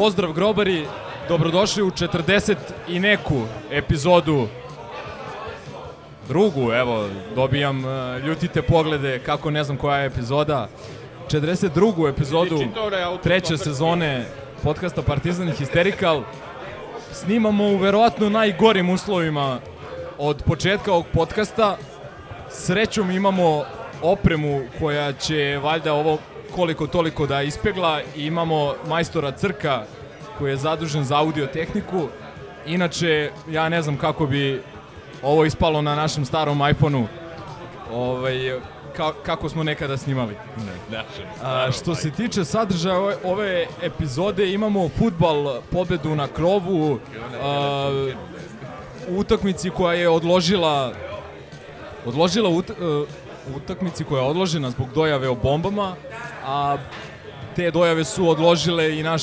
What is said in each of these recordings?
Pozdrav grobari, dobrodošli u 40 i neku epizodu drugu, evo, dobijam uh, ljutite poglede kako ne znam koja je epizoda. 42. epizodu treće sezone podcasta Partizan i Hysterical. Snimamo u verovatno najgorim uslovima od početka ovog podcasta. Srećom imamo opremu koja će valjda ovo koliko toliko da ispegla i imamo majstora Crka koji je zadužen za audio tehniku. Inače, ja ne znam kako bi ovo ispalo na našem starom iPhoneu. Ovaj, ka, kako smo nekada snimali. A, što se tiče sadržaja ove, ove epizode, imamo futbal, pobedu na krovu, a, u utakmici koja je odložila odložila ut, uh, utakmici koja je odložena zbog dojave o bombama, a te dojave su odložile i naš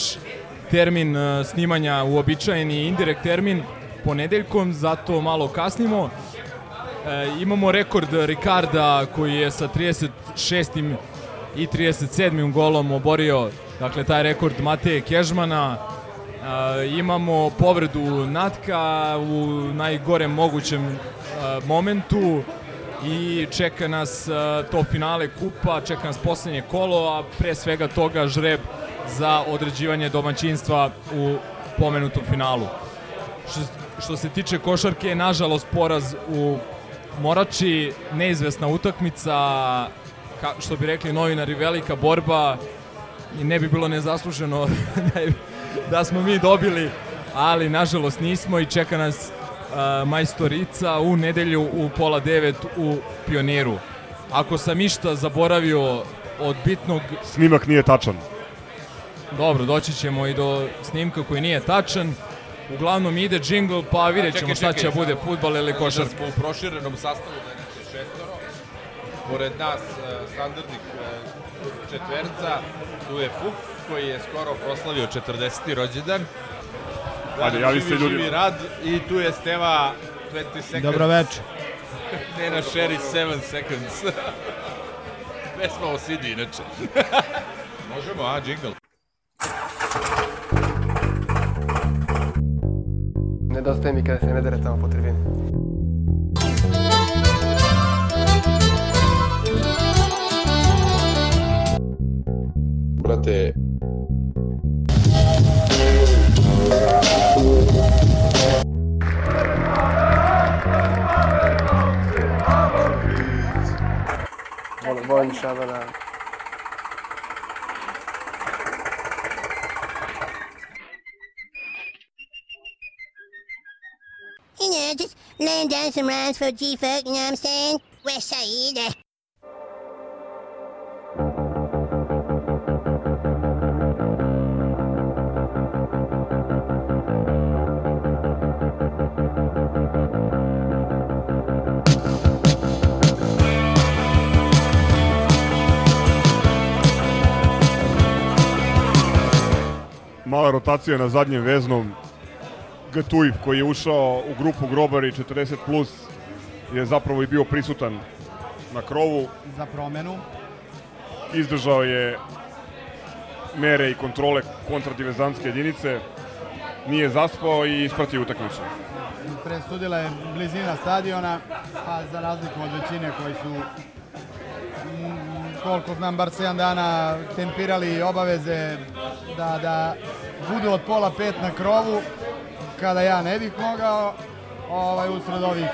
termin uh, snimanja uobičajeni indirekt termin ponedeljkom, zato malo kasnimo. E, imamo rekord Ricarda koji je sa 36. i 37. golom oborio dakle taj rekord Mateje Kežmana. E, imamo povredu Natka u najgorem mogućem e, momentu i čeka nas uh, to finale kupa, čeka nas poslednje kolo, a pre svega toga žreb za određivanje domaćinstva u pomenutom finalu. Što, se tiče košarke, nažalost poraz u Morači, neizvesna utakmica, što bi rekli novinari, velika borba i ne bi bilo nezasluženo da smo mi dobili, ali nažalost nismo i čeka nas majstorica u nedelju u pola devet u Pioniru. Ako sam išta zaboravio od bitnog... Snimak nije tačan. Dobro, doći ćemo i do snimka koji nije tačan. Uglavnom ide džingl, pa vidjet ćemo šta će da bude, futbal ili košarka. smo u proširenom sastavu da je naše šestoro. Pored nas uh, standardnih uh, četverca, tu je Fuk koji je skoro proslavio 40. rođendan. Ajde, javi se ljudi. Živi rad i tu je Steva 20 seconds. Dobro večer. Nena Sherry 7 seconds. Pesma o Sidi, inače. Možemo, a, jingle. Nedostaje mi kada se ne dere tamo po tribini. Brate, You know, just laying down some rhymes for G-Folk, you know what I'm saying? West Side. Eh? Mala rotacija na zadnjem veznom. Gatuiv koji je ušao u grupu Grobari 40+, plus, je zapravo i bio prisutan na krovu. Za promenu. Izdržao je mere i kontrole kontradivezanske jedinice. Nije zaspao i ispratio utakmicu. Presudila je blizina stadiona, a za razliku od većine koji su koliko znam, bar 7 dana tempirali obaveze da, da budu od pola pet na krovu, kada ja ne bih mogao, ovaj, usred ovih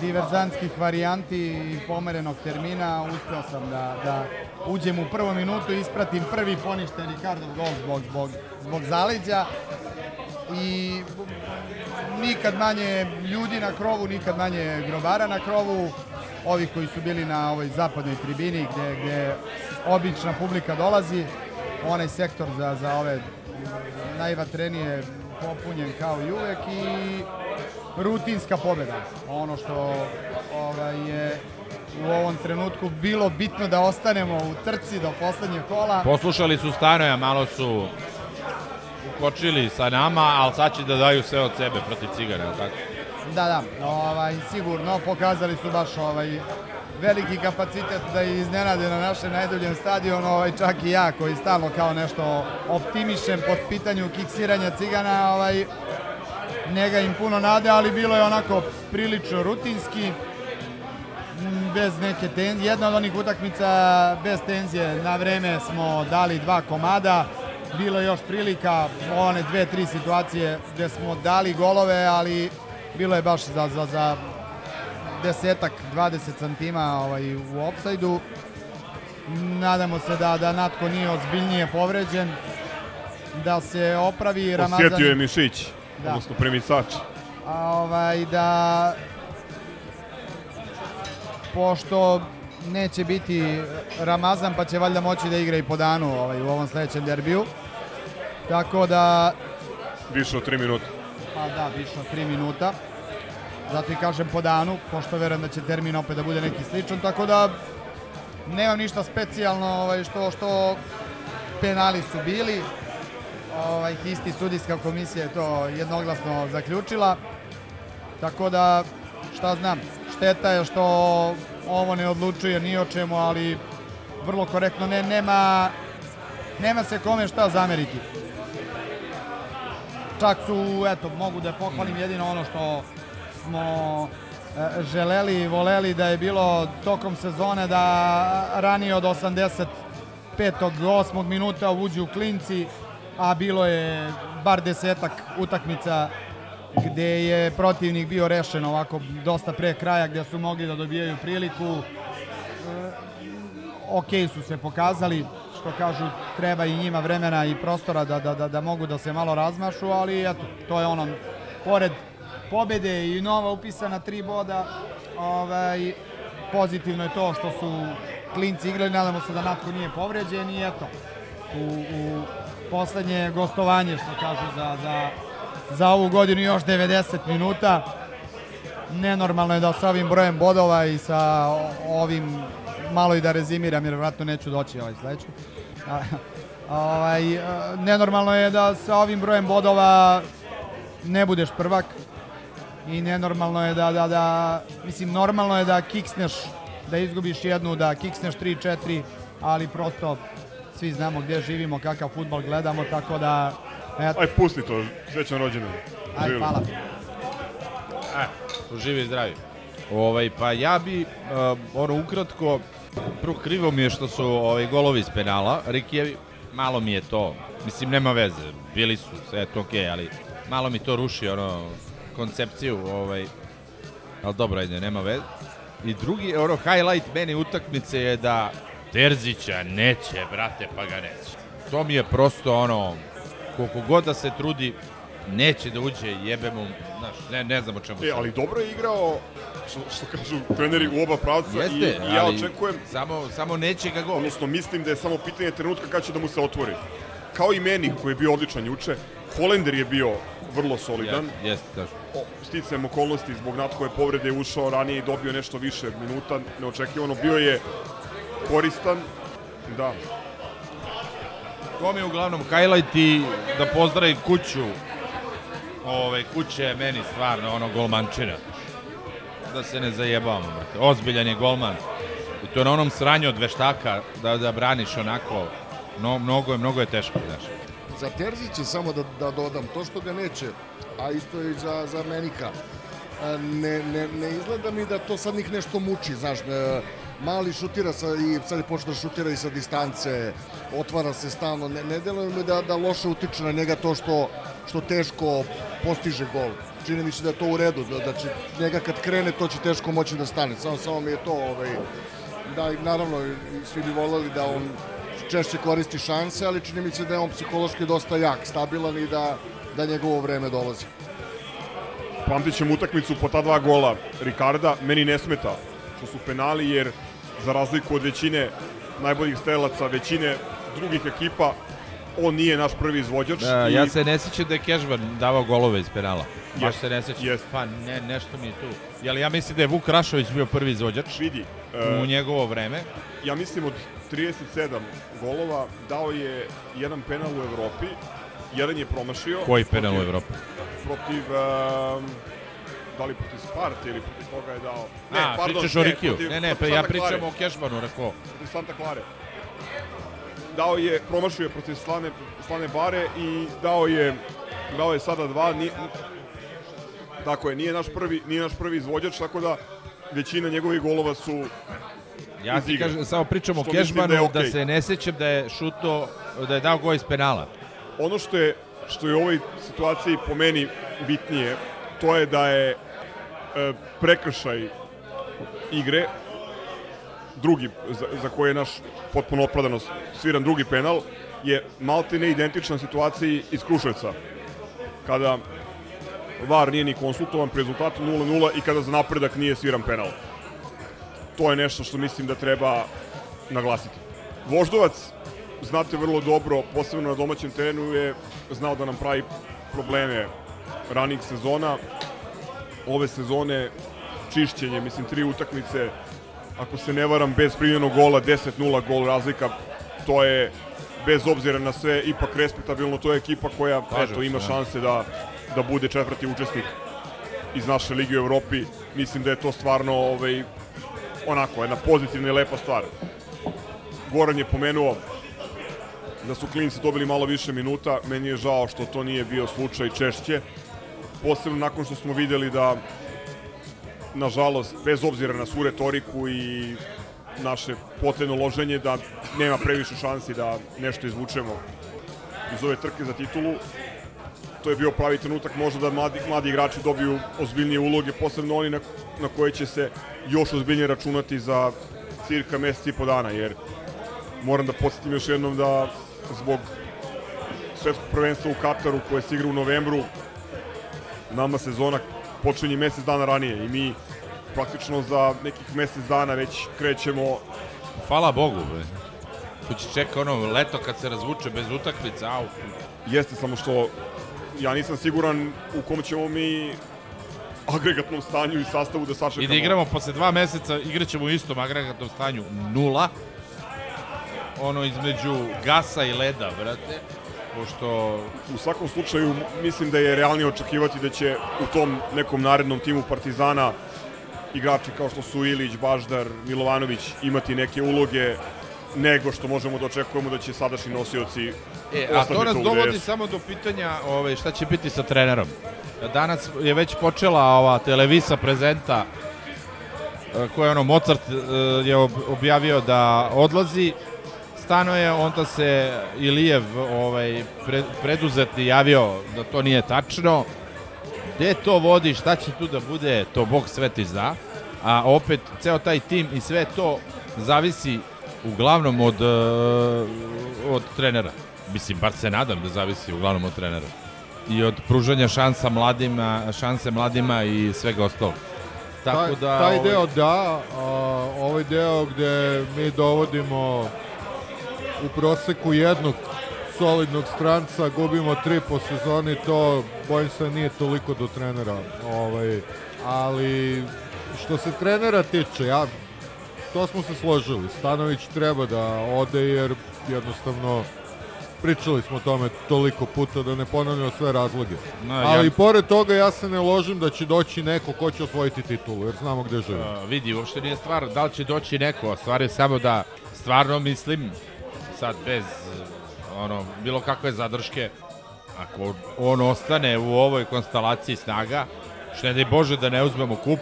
diverzantskih varijanti i pomerenog termina uspeo sam da, da uđem u prvu minutu i ispratim prvi poništen Ricardov gol zbog, zbog, zbog zaleđa. I nikad manje ljudi na krovu, nikad manje grobara na krovu, ovi koji su bili na ovoj zapadnoj tribini gde, gde obična publika dolazi, onaj sektor za, za ove najvatrenije popunjen kao i uvek i rutinska pobeda. Ono što ovaj, je u ovom trenutku bilo bitno da ostanemo u trci do poslednjeg kola. Poslušali su Stanoja, malo su ukočili sa nama, ali sad će da daju sve od sebe protiv Cigana, tako? Da, da, ovaj, sigurno pokazali su baš ovaj, veliki kapacitet da iznenade na našem najduljem stadionu, ovaj, čak i ja koji stalno kao nešto optimišem pod pitanju kiksiranja Cigana, ovaj, njega im puno nade, ali bilo je onako prilično rutinski, bez neke tenzije. Jedna od onih utakmica bez tenzije, na vreme smo dali dva komada, bilo je još prilika, one dve, tri situacije gde smo dali golove, ali bilo je baš za, za, za desetak, 20 santima ovaj, u opsajdu. Nadamo se da, da Natko nije ozbiljnije povređen, da se opravi Ramazan. Osjetio je mišić, Da. odnosno premisač. A, ovaj, da pošto neće biti Ramazan, pa će valjda moći da igra i po danu ovaj, u ovom sledećem derbiju. Tako da, Više od 3 minuta. pa da, više od 3 minuta. Zato i kažem po danu, pošto verujem da će termin opet da bude neki sličan, tako da nemam ništa specijalno ovaj, što, što penali su bili. Ovaj, isti sudijska komisija je to jednoglasno zaključila. Tako da, šta znam, šteta je što ovo ne odlučuje ni o čemu, ali vrlo korektno, ne, nema, nema se kome šta zameriti. Čak su, eto, mogu da pohvalim jedino ono što smo e, želeli i voleli da je bilo tokom sezone da ranije od 85. 8. minuta uđu klinci, a bilo je bar desetak utakmica gde je protivnik bio rešen ovako dosta pre kraja gde su mogli da dobijaju priliku. E, ok su se pokazali, što kažu treba i njima vremena i prostora da, da, da, da mogu da se malo razmašu, ali eto, to je ono, pored pobede i nova upisana tri boda, ovaj, pozitivno je to što su klinci igrali, nadamo se da Natko nije povređen i eto, u, u poslednje gostovanje, što kažu, za, za, za ovu godinu još 90 minuta. Nenormalno je da sa ovim brojem bodova i sa ovim, malo i da rezimiram jer vratno neću doći ovaj sledeću. Ovaj, nenormalno je da sa ovim brojem bodova ne budeš prvak i nenormalno je da, da, da, mislim, normalno je da kiksneš, da izgubiš jednu, da kiksneš 3-4, ali prosto svi znamo gdje živimo, kakav futbol gledamo, tako da, eto, Aj, pusti to, srećan rođendan. aj, Živjeli. hvala. E, živi i zdravi. Ovaj, pa ja bi, uh, ono, ukratko, prvo krivo mi je što su ovaj, golovi iz penala, Rikijevi, malo mi je to, mislim, nema veze, bili su, sve to okej, ali malo mi to ruši, ono, koncepciju, ovaj, ali dobro, ajde, nema veze. I drugi, ono, highlight meni utakmice je da Terzića neće, brate, pa ga neće. To mi je prosto, ono, koliko god da se trudi, neće da uđe, jebe mu, znaš, ne, ne znam o čemu E, ali dobro je igrao, što, što kažu treneri u oba pravca Jeste, i, i ja očekujem, Samo, samo neće ga gol. odnosno mislim da je samo pitanje trenutka kada će da mu se otvori. Kao i meni koji je bio odličan juče, Holender je bio vrlo solidan. Jeste, jeste, tačno. Sticajem okolnosti zbog natkove povrede ušao ranije i dobio nešto više minuta, neočekivano. Bio je koristan, da. To mi je uglavnom highlight i da pozdravim kuću. Ove, kuće je meni stvarno ono golmančina. Da se ne zajebavamo, brate. Ozbiljan je golman. I to na onom sranju od veštaka da, da braniš onako. No, mnogo je, mnogo je teško, znaš. Za Terzića samo da, da dodam, to što ga neće, a isto i za, za Menika, a, ne, ne, ne izgleda mi da to sad njih nešto muči, znaš, ne, mali šutira sa, i sad je počeo da šutira i sa distance, otvara se stalno, ne, ne deluje mi da, da loše utiče na njega to što, što teško postiže gol. čini mi se da je to u redu, da, da će njega kad krene to će teško moći da stane. Samo, samo mi je to, ovaj, da naravno svi bi voleli da on češće koristi šanse, ali čini mi se da je on psihološki dosta jak, stabilan i da, da njegovo vreme dolazi. Pamtit ćemo utakmicu po ta dva gola Ricarda. Meni ne smeta što su penali, jer za razliku od većine najboljih strelaca, većine drugih ekipa, on nije naš prvi izvođač. Da, i ja se ne sjećam da je Kežban davao golove iz penala. Baš Jest, se ne sjećam. jest. Pa ne, nešto mi je tu. Jel ja mislim da je Vuk Rašović bio prvi izvođač vidi, u e, njegovo vreme. ja mislim od 37 golova dao je jedan penal u Evropi, jedan je promašio. Koji penal u Evropi? Protiv, um, da li protiv Sparte ili protiv koga je dao? A, pričaš o Rikiju. Ne, ne, pa ja pričam o Kežbanu, rekao. protiv Santa Klare. Dao je, promašio je protiv Slane, Slane Bare i dao je, dao je sada dva. Nije, tako je, nije naš prvi, nije naš prvi izvođač, tako da većina njegovih golova su Ja ti kažem, samo pričam o Kežbanu, da da, je okej. se ne sjećam da je šuto, da je dao gol iz penala. Ono što je, što je u ovoj situaciji po meni bitnije, to je da je e, prekršaj igre drugi, za, za koji je naš potpuno opravdano sviran drugi penal, je maltene identična situaciji iz Kruševca. Kada VAR nije ni konsultovan pri rezultatu 0-0 i kada za napredak nije sviran penal. To je nešto što mislim da treba naglasiti. Voždovac, znate vrlo dobro, posebno na domaćem terenu je znao da nam pravi probleme ranih sezona. Ove sezone čišćenje, mislim, tri utakmice, ako se ne varam, bez primljenog gola, 10-0 gol razlika, to je, bez obzira na sve, ipak respektabilno, to je ekipa koja, eto, ima da. šanse da, da bude četvrti učesnik iz naše lige u Evropi. Mislim da je to stvarno ovaj, onako, jedna pozitivna i lepa stvar. Goran je pomenuo da su klinci dobili malo više minuta. Meni je žao što to nije bio slučaj češće. Posebno nakon što smo videli da, nažalost, bez obzira na svu retoriku i naše potrebno loženje, da nema previše šansi da nešto izvučemo iz ove trke za titulu. To je bio pravi trenutak možda da mladi, mladi igrači dobiju ozbiljnije uloge, posebno oni na, na koje će se još ozbiljnije računati za cirka mesec i po dana, jer moram da podsjetim još jednom da zbog svetskog prvenstva u Kataru koje se igra u novembru nama sezona počinje mesec dana ranije i mi praktično za nekih mesec dana već krećemo Hvala Bogu, bre. Tu će čeka ono leto kad se razvuče bez utakmice, au. jeste samo što ja nisam siguran u kom ćemo mi agregatnom stanju i sastavu da sačekamo. I da igramo posle dva meseca, igraćemo u istom agregatnom stanju nula. Ono između gasa i leda, brate. Pošto U svakom slučaju mislim da je realnije očekivati da će u tom nekom narednom timu Partizana igrači kao što su Ilić, Baždar, Milovanović imati neke uloge nego što možemo da očekujemo da će sadašnji nosioci E, a to nas dovodi samo do pitanja ove, šta će biti sa trenerom. Danas je već počela ova televisa prezenta e, koja je ono Mozart e, je ob- objavio da odlazi stano je, onda se Ilijev ovaj, pre, preduzetni javio da to nije tačno. Gde to vodi, šta će tu da bude, to Bog sveti zna. A opet, ceo taj tim i sve to zavisi uglavnom od, e, od trenera. Mislim, bar se nadam da zavisi uglavnom od trenera. I od pružanja šansa mladima, šanse mladima i svega ostalog. Tako taj, da... taj ovaj, deo da, a, ovaj deo gde mi dovodimo u proseku jednog solidnog stranca, gubimo tri po sezoni, to bojim se nije toliko do trenera. Ovaj, ali što se trenera tiče, ja, to smo se složili. Stanović treba da ode jer jednostavno pričali smo o tome toliko puta da ne ponavljamo sve razloge. No, Ali ja- pored toga ja se ne ložim da će doći neko ko će osvojiti titulu, jer znamo gde živi. A, vidi, uopšte nije stvar da li će doći neko, stvar je samo da stvarno mislim, sad bez ono, bilo kakve zadrške, ako on ostane u ovoj konstelaciji snaga, što ne daj Bože da ne uzmemo kup,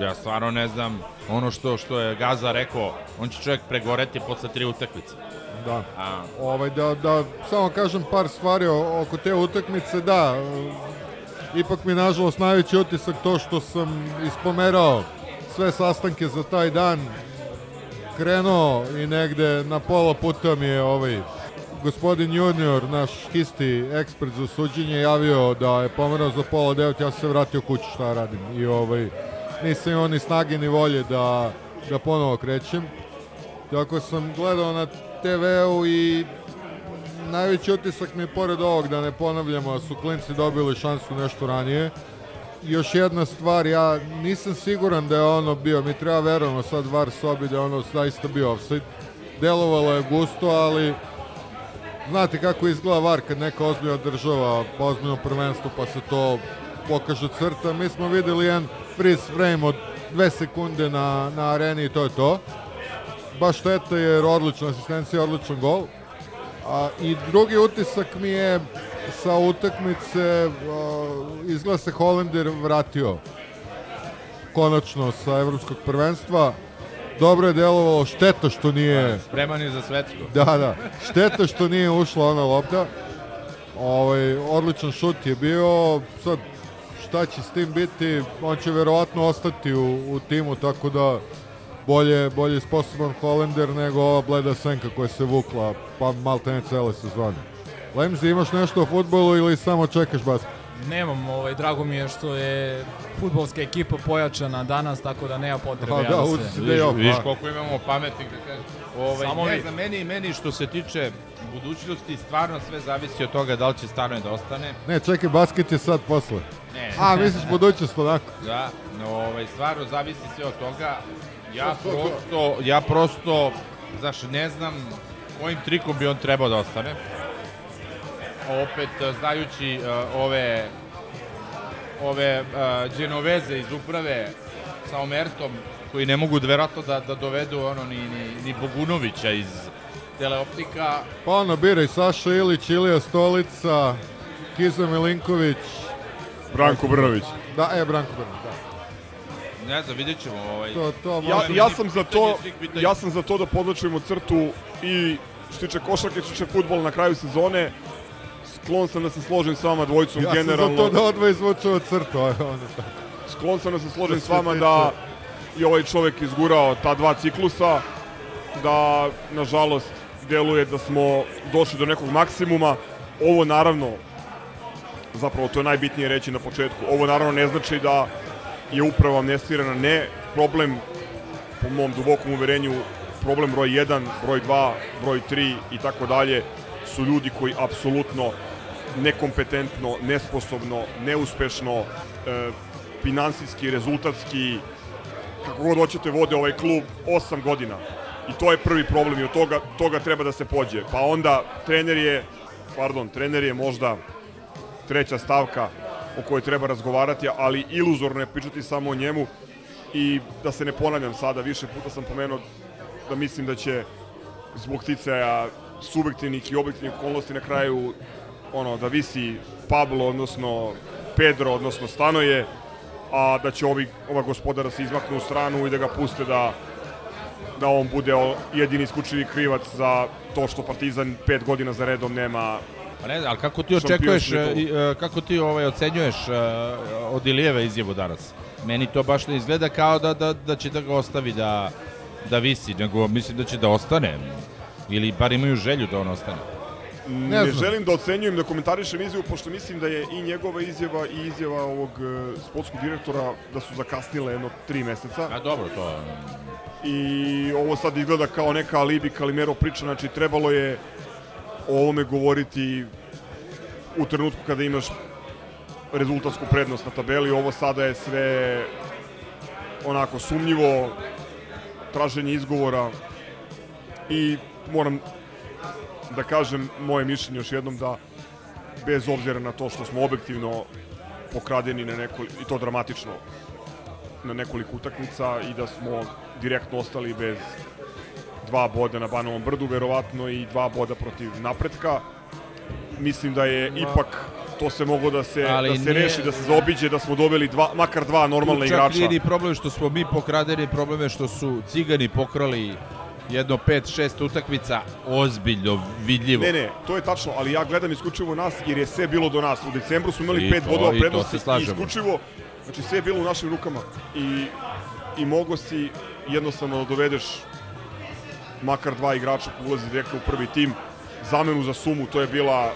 ja stvarno ne znam, ono što što je Gaza rekao, on će čovjek pregoreti posle tri utakmice. Da. A, Ovaj, da, da samo kažem par stvari oko te utakmice, da, ipak mi je nažalost najveći utisak to što sam ispomerao sve sastanke za taj dan, krenuo i negde na pola puta mi je ovaj gospodin junior, naš isti ekspert za suđenje, javio da je pomerao za pola devet, ja sam se vratio kući šta radim i ovaj, nisam imao ni snage ni volje da, da ponovo krećem. Tako sam gledao na TV-u i najveći utisak mi je pored ovog da ne ponavljamo su klinci dobili šansu nešto ranije. Još jedna stvar, ja nisam siguran da je ono bio, mi treba verovno sad var sobi da je ono zaista bio offside. Delovalo je gusto, ali znate kako izgleda var kad neka ozbiljna država po ozbiljnom prvenstvu pa se to pokaže crta. Mi smo videli jedan freeze frame od dve sekunde na, na areni i to je to. Baš šteta jer odlična asistencija, odličan gol. A, I drugi utisak mi je sa utakmice, a, izgleda se Holender vratio konačno sa evropskog prvenstva. Dobro je delovalo, šteta što nije... Spreman je za svetsko. Da, da. Šteta što nije ušla ona lopta. Ovaj, odličan šut je bio. Sad, šta će s tim biti? On će verovatno ostati u, u timu, tako da bolje, bolje sposoban Holender nego ova bleda senka koja se vukla, pa malte ne cele sezone. Lemzi, imaš nešto o futbolu ili samo čekaš basket? Nemam, ovaj, drago mi je što je futbolska ekipa pojačana danas, tako da nema potrebe. Aha, ja da, da uz- da Viš, off, viš a? koliko imamo pametnih da kažem. Ovaj, Samo ne vi. znam, meni, meni što se tiče budućnosti, stvarno sve zavisi od toga da li će stvarno da ostane. Ne, čekaj, basket je sad posle. Ne. A, misliš budućnost onako? Da, no, ovaj, stvarno zavisi sve od toga. Ja prosto, ja prosto, znaš, ne znam kojim trikom bi on trebao da ostane. Opet, eh, znajući eh, ove ove uh, dženoveze iz uprave sa Omertom, koji ne mogu verovatno da, da dovedu ono ni, ni, ni Bogunovića iz teleoptika, Pa ono, biraj Saša Ilić, Ilija Stolica, Kiza Milinković. Branko Brnović. Da, e, Branko Brnović, da. ne znam, vidjet ćemo. Ovaj, To, to Ja, ja sam za to, ja sam za to da podlačimo crtu i što se tiče košarke, što tiče futbola na kraju sezone. Sklon sam da se složim s vama dvojicom Ja sam generalno. za to da odvoji zvučava crtu, je tako. Sklon sam da se složim Da s vama da je ovaj čovek izgurao ta dva ciklusa, da nažalost deluje da smo došli do nekog maksimuma. Ovo naravno, zapravo to je najbitnije reći na početku, ovo naravno ne znači da je uprava amnestirana, ne, problem po mom dubokom uverenju problem broj 1, broj 2, broj 3 i tako dalje su ljudi koji apsolutno nekompetentno, nesposobno, neuspešno, e, finansijski, rezultatski, kako god hoćete, vode ovaj klub 8 godina. I to je prvi problem i od toga, toga treba da se pođe. Pa onda trener je, pardon, trener je možda treća stavka o kojoj treba razgovarati, ali iluzorno je pričati samo o njemu i da se ne ponavljam sada, više puta sam pomenuo da mislim da će zbog ticaja subjektivnih i objektivnih okolnosti na kraju ono da visi Pablo, odnosno Pedro, odnosno Stanoje, a da će ovi, ova gospoda da se izmaknu u stranu i da ga puste da da on bude jedini isključivi krivac za to što Partizan pet godina za redom nema Pa ne ali kako ti očekuješ, e, e, kako ti ovaj ocenjuješ e, od Ilijeve izjavu danas? Meni to baš ne izgleda kao da, da, da će da ga ostavi da, da visi, nego mislim da će da ostane. Ili bar imaju želju da on ostane. Ne, znam. želim da ocenjujem, da komentarišem izjavu, pošto mislim da je i njegova izjava i izjava ovog e, sportskog direktora da su zakasnile jedno tri meseca. A dobro, to... I ovo sad izgleda kao neka alibi Kalimero priča, znači trebalo je o ovome govoriti u trenutku kada imaš rezultatsku prednost na tabeli. Ovo sada je sve onako sumnjivo, traženje izgovora i moram da kažem moje mišljenje još jednom da bez obzira na to što smo objektivno pokradeni na nekoliko, i to dramatično na nekoliko utakmica i da smo direktno ostali bez dva boda na Banovom brdu, verovatno i dva boda protiv napretka. Mislim da je ipak to se moglo da se, Ali da se nije- reši, da se zaobiđe, da smo dobili dva, makar dva normalna Tu čak igrača. nije ni problem što smo mi pokradeni, problem je što su cigani pokrali jedno 5-6 utakmica ozbiljno vidljivo. Ne, ne, to je tačno, ali ja gledam isključivo nas jer je sve bilo do nas. U decembru smo imali I pet to- bodova i to prednosti i isključivo, znači sve je bilo u našim rukama i, i mogo si jednostavno da dovedeš makar dva igrača koji ulazi direktno u prvi tim, zamenu za sumu, to je bila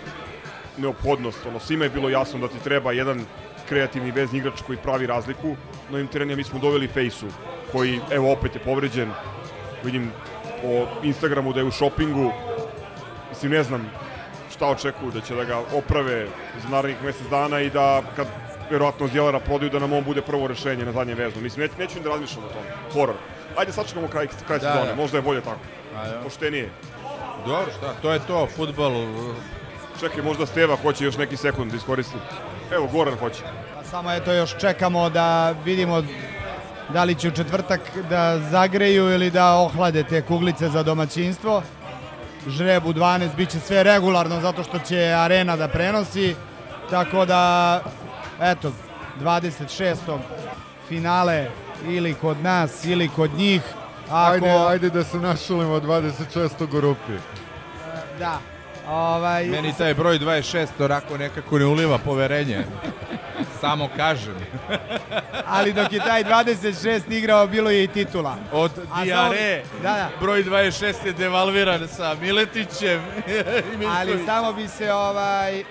neophodnost. Ono, svima je bilo jasno da ti treba jedan kreativni vezni igrač koji pravi razliku. Na ovim terenima mi smo doveli Fejsu, koji, evo, opet je povređen. Vidim po Instagramu da je u šopingu. Mislim, ne znam šta očekuju, da će da ga oprave za narednih mesec dana i da kad verovatno Zjelera prodaju da nam on bude prvo rešenje na zadnje vezno. Mislim, neću, neću da razmišljam o tome. Horor. Ajde sačekamo kraj, kraj Da, sezone, da. možda je bolje tako. A, ja. Poštenije. Dobro, šta, to je to, futbol. Čekaj, možda Steva hoće još neki sekund da iskoristi. Evo, Goran hoće. Pa samo eto još čekamo da vidimo da li će u četvrtak da zagreju ili da ohlade te kuglice za domaćinstvo. Žreb u 12 bit će sve regularno zato što će arena da prenosi. Tako da, eto, 26. finale ili kod nas ili kod njih. Ako, Ajde, ajde da se našalimo 26. u grupi. Da. Ovaj, Meni taj broj 26 onako nekako ne uliva poverenje. Samo kažem. ali dok je taj 26 igrao, bilo je i titula. Od A Diare, samo- da, da. broj 26 je devalviran sa Miletićem. Ali samo bi se ovaj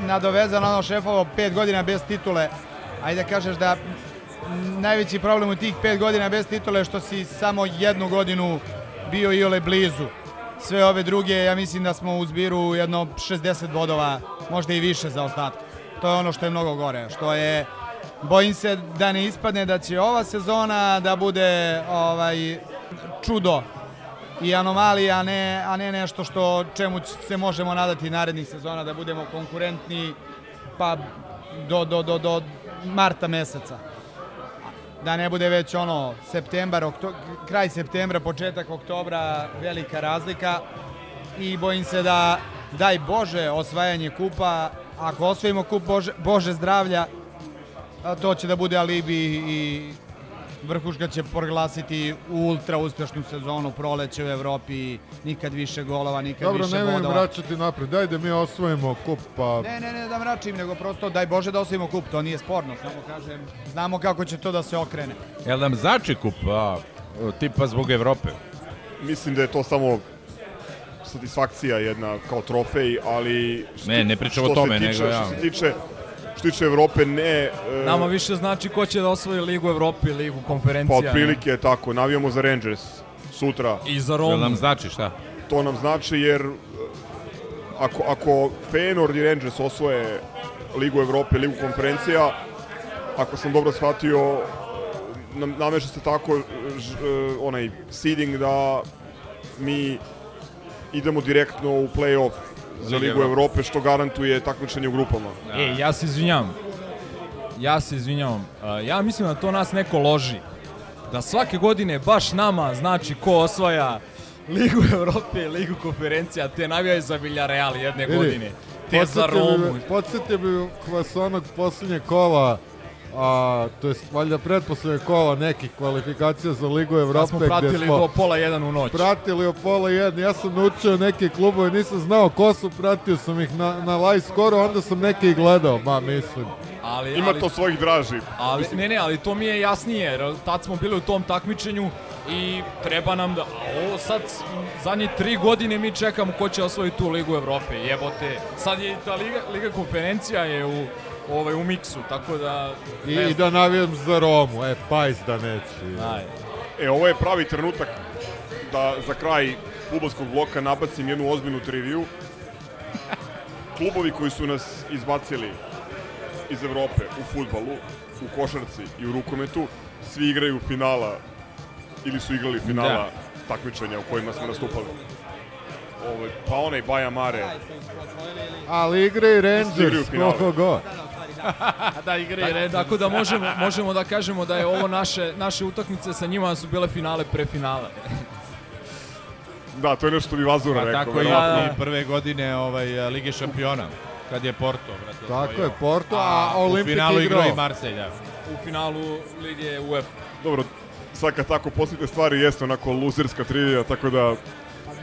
nadovezao na ono šefovo pet godina bez titule. Ajde da kažeš da najveći problem u tih pet godina bez titule je što si samo jednu godinu bio i ole blizu. Sve ove druge, ja mislim da smo u zbiru jedno 60 bodova, možda i više za ostatke. To je ono što je mnogo gore, što je bojim se da ne ispadne da će ova sezona da bude ovaj čudo i anomalija, a ne, a ne nešto što čemu se možemo nadati narednih sezona da budemo konkurentni pa do, do, do, do marta meseca. Da ne bude već ono septembar, okto, kraj septembra, početak oktobra, velika razlika. I bojim se da daj Bože osvajanje kupa, ako osvojimo kup Bože, Bože zdravlja, to će da bude alibi i Vrhuška će proglasiti ultra uspešnu sezonu proleće u Evropi, nikad više golova, nikad Dobro, više nemoj im bodova. vraćati napred. Daj da mi osvojimo kup, pa... Ne, ne, ne da mračim, nego prosto daj Bože da osvojimo kup, to nije sporno, samo kažem, znamo kako će to da se okrene. Jel nam znači kup, a, tipa zbog Evrope? Mislim da je to samo satisfakcija jedna kao trofej, ali... što- Ne, ne pričam o tome, tiče- nego ja. Što se tiče, tiče Evrope, ne... e, Nama više znači ko će da osvoji Ligu Evrope, Ligu Pa konferencija. otprilike je tako, navijamo za Rangers sutra. I za Romu. nam znači šta? To nam znači jer e, ako, ako Feyenoord i Rangers osvoje Ligu Evrope, Ligu konferencija, ako sam dobro shvatio, nam, nameša se tako ž, e, onaj seeding da mi idemo direktno u play-off za Ligu Evrope. Što garantuje takmičenje u grupama. E, ja se izvinjavam. Ja se izvinjavam. Uh, ja mislim da to nas neko loži. Da svake godine baš nama znači ko osvaja Ligu Evrope, Ligu konferencija, te navijaju za Villarreal jedne godine. Te za Romu. Podsjetio bi vas onog posljednjeg kola, a, to je valjda pretposlednje kola nekih kvalifikacija za Ligu Da Evrope, smo gde pratili smo do pola jedan u noć. pratili o pola jedne. Ja sam naučio neke klubove, nisam znao ko su, pratio sam ih na, na live skoru, onda sam neke i gledao, ma mislim. Ali, Ima ali, to svojih draži. ali, ne, ne, ali to mi je jasnije, jer tad smo bili u tom takmičenju i treba nam da... a Ovo sad, zadnje tri godine mi čekamo ko će osvojiti tu Ligu Evrope, jebote. Sad je i ta Liga, Liga konferencija je u, ovaj, u miksu, tako da... I, ne i znam. da navijam za Romu, e, pajs da neće. Ajde. E, ovo je pravi trenutak da za kraj futbolskog bloka nabacim jednu ozbiljnu triviju. Klubovi koji su nas izbacili iz Evrope u futbalu, u košarci i u rukometu, svi igraju finala ili su igrali finala Da. takmičenja u kojima smo nastupali. Ovo, pa onaj Baja Mare, Ali igre i Igraju Rangers, finale. ko go. da igre i Rangers. Tako da možemo, možemo da kažemo da je ovo naše, naše utakmice sa njima su bile finale pre finale. da, to je nešto što bi Vazura Pa rekao. tako i, verovatno. i prve godine ovaj, Lige šampiona, kad je Porto, brate, Tako je, Porto, a, u Olimpik finalu igrao igrao. i Marselja. U finalu Lige UEFA. Dobro, sad kad tako poslite stvari jeste onako luzerska trivija, tako da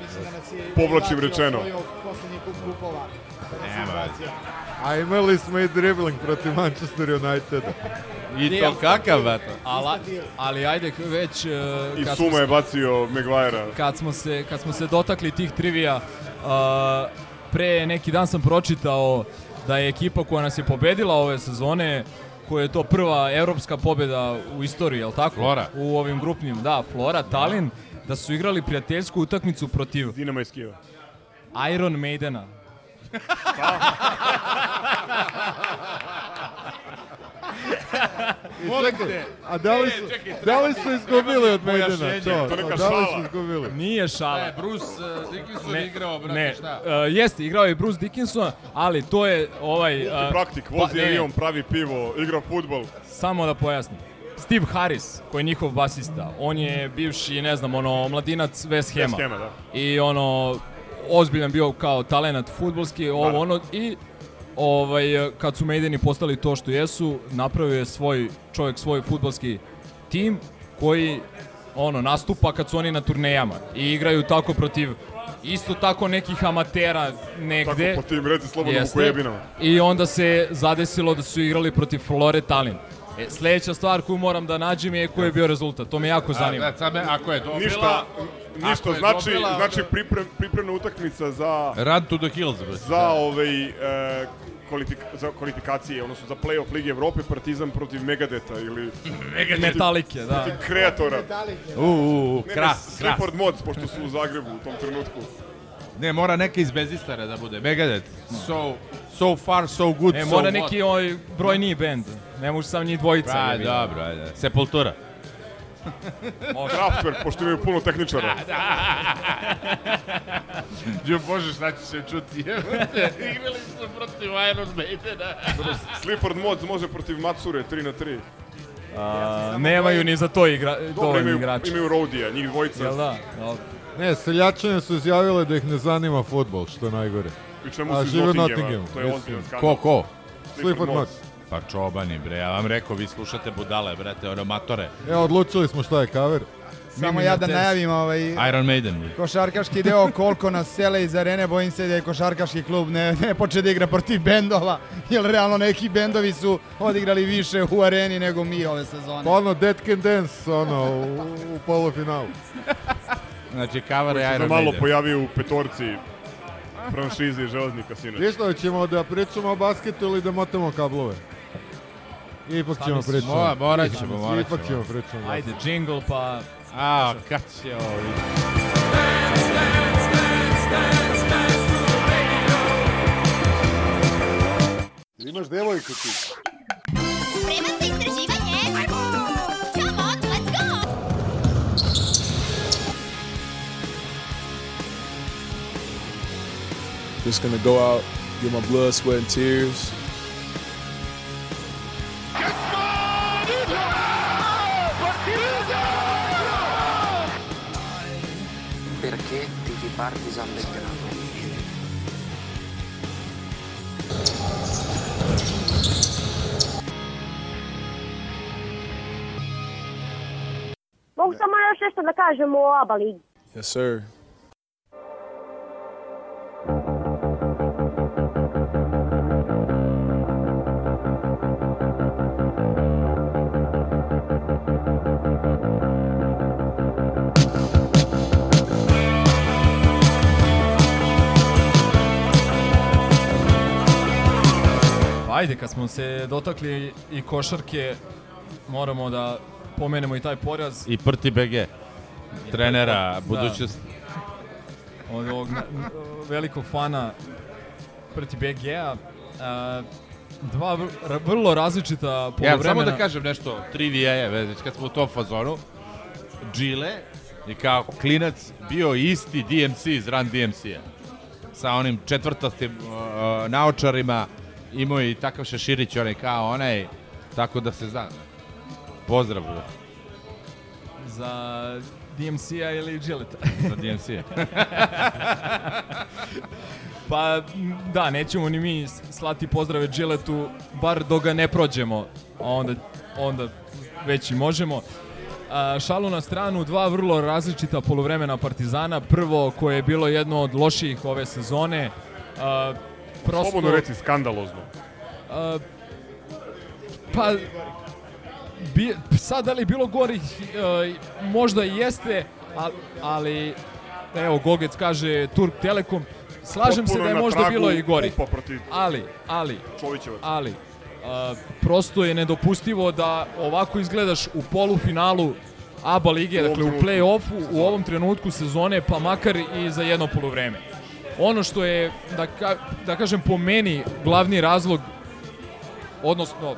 Mislim da nas je Povlačim rečeno. Kada se Nema. A imali smo i dribbling protiv Manchester Uniteda. I to kakav, eto. Ali, ali ajde već... Uh, i kad smo Suma je bacio Maguire-a. kad smo se, kad smo se dotakli tih trivija, uh, pre neki dan sam pročitao da je ekipa koja nas je pobedila ove sezone, je to prva evropska pobeda u istoriji, je li tako? Flora. U ovim grupnim, da, Flora, Tallinn, da su igrali prijateljsku utakmicu protiv Dinama iz Kijeva. Iron Maidena. Molim te. A da li su, da li su izgubili od Maidena? To, To neka da li su šala. izgubili? Nije šala. E, Bruce uh, Dickinson Ne, igrao, brate, ne, šta? uh, jeste, igrao je Bruce Dickinson, ali to je ovaj... uh, Praktik, pa, vozi ne, ne, avion, pravi pivo, igra futbol. Samo da pojasnim. Steve Harris, koji je njihov basista, on je bivši, ne znam, ono, mladinac West Hama. West Hama, da. I ono, ozbiljan bio kao talenat futbolski, ovo ono, i ovaj, kad su Maideni postali to što jesu, napravio je svoj, čovjek svoj futbolski tim koji ono, nastupa kad su oni na turnejama i igraju tako protiv isto tako nekih amatera negde. Tako po tim, reci slobodno u kojebinama. I onda se zadesilo da su igrali protiv Flore Tallinn. E, sledeća stvar koju moram da nađem je koji je bio rezultat. To me jako zanima. A, da, sad me, ako je dobila... Ništa, ništa, ako je znači, dobila, znači priprem, pripremna utakmica za, Run to the hills, brate. za, ovaj, e, kvalitik, za kvalifikacije, odnosno za play-off Lige Evrope, Partizan protiv Megadeta ili Metalike, da. protiv kreatora. U, u, u, Ne, kras, ne, kras. Sleaford Mods, pošto su u Zagrebu u tom trenutku. Ne, mora neka iz Bezistara da bude. Megadeth. So, so far, so good, E, so mora what. neki ovaj brojniji bend. Ne može sam njih dvojica. Pa, dobro, ajde. Sepultura. Kraftwerk, pošto imaju puno tehničara. Jo, bože, šta će se čuti? Igrali smo protiv Iron Maidena. Sleaford Mods može protiv Matsure 3 na 3. A, nemaju ni za to igra, Dobro, imaju, igrača. imaju Rodija, njih dvojica. Jel da? Dobro. Ne, seljačane su izjavile da ih ne zanima futbol, što je najgore. Pri čemu A, su iz Nottinghama. To je ozbiljan skandal. Ko, ko? Clifford Mods. Pa čobani, bre, ja vam rekao, vi slušate budale, brate, ono matore. Evo, odlučili smo šta je cover. Samo ja da najavim ovaj Iron Maiden. košarkaški deo koliko nas sele iz arene, bojim se da je košarkaški klub ne, ne poče da igra protiv bendova, jer realno neki bendovi su odigrali više u areni nego mi ove sezone. Pa ono, Dead Can Dance, ono, u, u polufinalu. Znači, cover je Iron malo Maiden. pojavio u petorci franšizi Železnika sinoć. Viš ćemo da pričamo o basketu ili da motamo kablove? Ipak ćemo pričamo. Mora, morat ćemo, morat Ipak ćemo ćemo. pričamo. Ajde, jingle pa... A, kad će ovo? Imaš devojku ti. Spreman za istraživanje? Come on, let's go! Just gonna go out, get my blood, sweat, and tears. Partizan Belgrado? Mogu samo još nešto da kažem o ABA ligi. Yes, sir. Ajde, kad smo se dotakli i košarke, moramo da pomenemo i taj poraz I Prti BG. Trenera, budućnost. od ovog velikog fana Prti BG-a. Dva vrlo različita Ja, polovremena. samo da kažem nešto, trivija je, već kad smo u tom fazonu, Gile je kao klinac bio isti DMC iz Run DMC-a. Sa onim četvrtastim uh, naočarima, imao i takav šeširić, onaj kao onaj, tako da se zna. Pozdrav Za DMC-a ili Gilleta? za DMC-a. Pa da, nećemo ni mi slati pozdrave Gilletu, bar dok ga ne prođemo, a onda, onda već i možemo. A, šalu na stranu, dva vrlo različita poluvremena Partizana. Prvo koje je bilo jedno od lošijih ove sezone. A, prosto, Slobodno reci, skandalozno. a, pa bi, sad da li bilo gorih, e, možda i jeste, ali, ali evo Gogec kaže Turk Telekom, slažem se Potpuno da je možda bilo i gori. Ali, ali, Čovićevac. ali, a, prosto je nedopustivo da ovako izgledaš u polufinalu ABA lige, dakle u play-offu u ovom trenutku sezone, pa makar i za jedno poluvreme. Ono što je, da, ka, da kažem po meni, glavni razlog, odnosno,